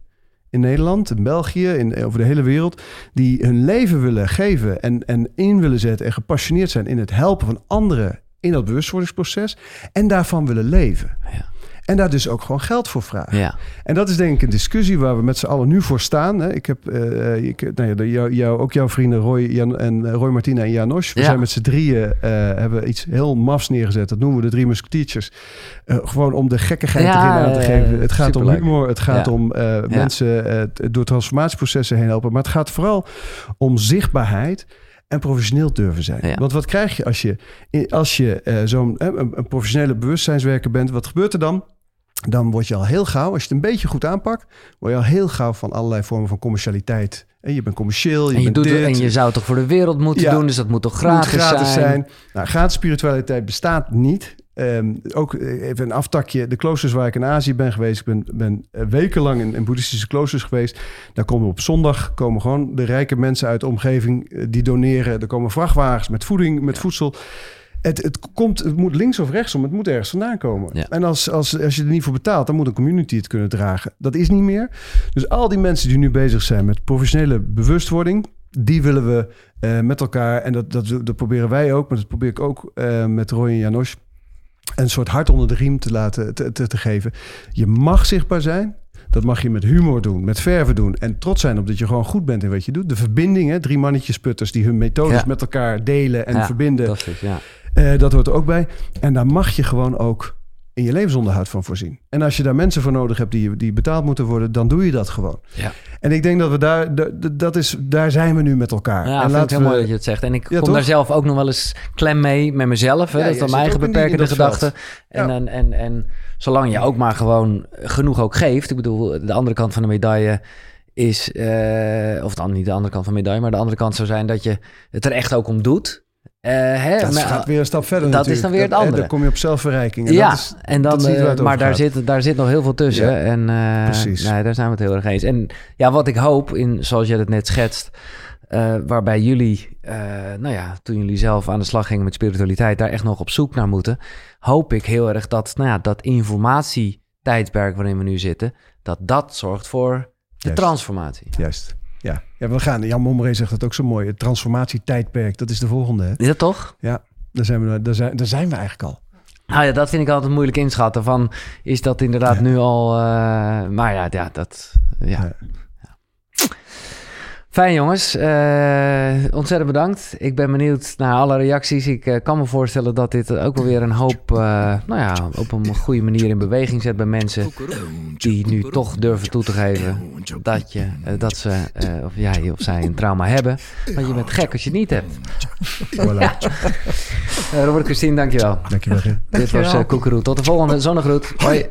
in Nederland, in België, in, over de hele wereld, die hun leven willen geven en, en in willen zetten en gepassioneerd zijn in het helpen van anderen in dat bewustwordingsproces en daarvan willen leven. Ja. En daar dus ook gewoon geld voor vragen. Ja. En dat is denk ik een discussie waar we met z'n allen nu voor staan. Hè. Ik heb eh, ik, nou ja, jou, jou, ook jouw vrienden Roy, Jan, en, eh, Roy Martina en Janos. We Ja. zijn met z'n drieën, eh, hebben iets heel mafs neergezet. Dat noemen we de drie musketeers. Eh, gewoon om de gekkigheid erin aan te geven. Het gaat superleuk. om humor. Het gaat om mensen door transformatieprocessen heen helpen. Maar het gaat vooral om zichtbaarheid en professioneel durven zijn. Ja. Want wat krijg je als je, als je zo'n een, een professionele bewustzijnswerker bent? Wat gebeurt er dan? Dan word je al heel gauw, als je het een beetje goed aanpakt, word je al heel gauw van allerlei vormen van commercialiteit. En je bent commercieel, je, En je, bent doet, dit, en je zou het toch voor de wereld moeten Ja. doen, dus dat moet toch moet gratis, zijn. Nou, gratis spiritualiteit bestaat niet. Ehm, ook eh, even een aftakje. De kloosters waar ik in Azië ben geweest. Ik ben, ben eh, wekenlang in, in boeddhistische kloosters geweest. Daar komen op zondag komen gewoon de rijke mensen uit de omgeving eh, die doneren. Er komen vrachtwagens met voeding, met voedsel. Het, het, komt, het moet links of rechtsom, het moet ergens vandaan komen. Ja. En als, als, als je er niet voor betaalt, dan moet een community het kunnen dragen. Dat is niet meer. Dus al die mensen die nu bezig zijn met professionele bewustwording, die willen we eh, met elkaar, en dat, dat, dat proberen wij ook, maar dat probeer ik ook eh, met Roy en Janos, een soort hart onder de riem te laten te, te, te geven. Je mag zichtbaar zijn. Dat mag je met humor doen, met verven doen. En trots zijn op dat je gewoon goed bent in wat je doet. De verbinding, hè, drie mannetjesputters die hun methodes Ja. met elkaar delen en Ja, verbinden. Dat is, ja. Eh, dat hoort er ook bij. En daar mag je gewoon ook in je levensonderhoud van voorzien. En als je daar mensen voor nodig hebt die, die betaald moeten worden, dan doe je dat gewoon. Ja. En ik denk dat we daar, da- da- dat is, daar zijn we nu met elkaar. Ja, en vind het heel we- mooi dat je het zegt. En ik Ja, kom toch? daar zelf ook nog wel eens klem mee met mezelf. Hè? Ja, dat is dan mijn eigen beperkende gedachten. En, en, en, en zolang je ook maar gewoon genoeg ook geeft. Ik bedoel, de andere kant van de medaille is... eh, of dan niet de andere kant van de medaille... maar de andere kant zou zijn dat je het er echt ook om doet. Eh, hè? Dat Maar- gaat weer een stap verder dat is dan weer het Dat- andere. Dan kom je op zelfverrijking. En ja, dat is, en dat dan, waar eh, maar daar gaat. zit, daar zit nog heel veel tussen. Ja, en eh, precies. Nee, daar zijn we het heel erg eens. En ja, wat ik hoop, in, zoals jij het net schetst, waarbij jullie, nou ja, toen jullie zelf aan de slag gingen met spiritualiteit, daar echt nog op zoek naar moeten, hoop ik heel erg dat, nou ja, dat informatietijdperk waarin we nu zitten, dat dat zorgt voor de Juist. transformatie. Juist. Ja. ja, we gaan. Jan Mommeré zegt dat ook zo mooi. Het transformatietijdperk, dat is de volgende. Hè? Is dat toch? Ja, daar zijn, we, daar, zijn, daar zijn we eigenlijk al. Nou ja, dat vind ik altijd moeilijk inschatten. Van, is dat inderdaad Ja. nu al... eh, maar ja, ja, dat... Ja. Ja. Fijn jongens, Eh, ontzettend bedankt. Ik ben benieuwd naar alle reacties. Ik eh, kan me voorstellen dat dit ook wel weer een hoop, eh, nou ja, op een goede manier in beweging zet bij mensen die nu toch durven toe te geven dat, je, dat ze, eh, of jij of zij een trauma hebben. Want je bent gek als je het niet hebt. Voilà. Eh, Robert Christine, dankjewel. Dankjewel. Dit was uh, Koekeroe. Tot de volgende zonnegroet. Hoi.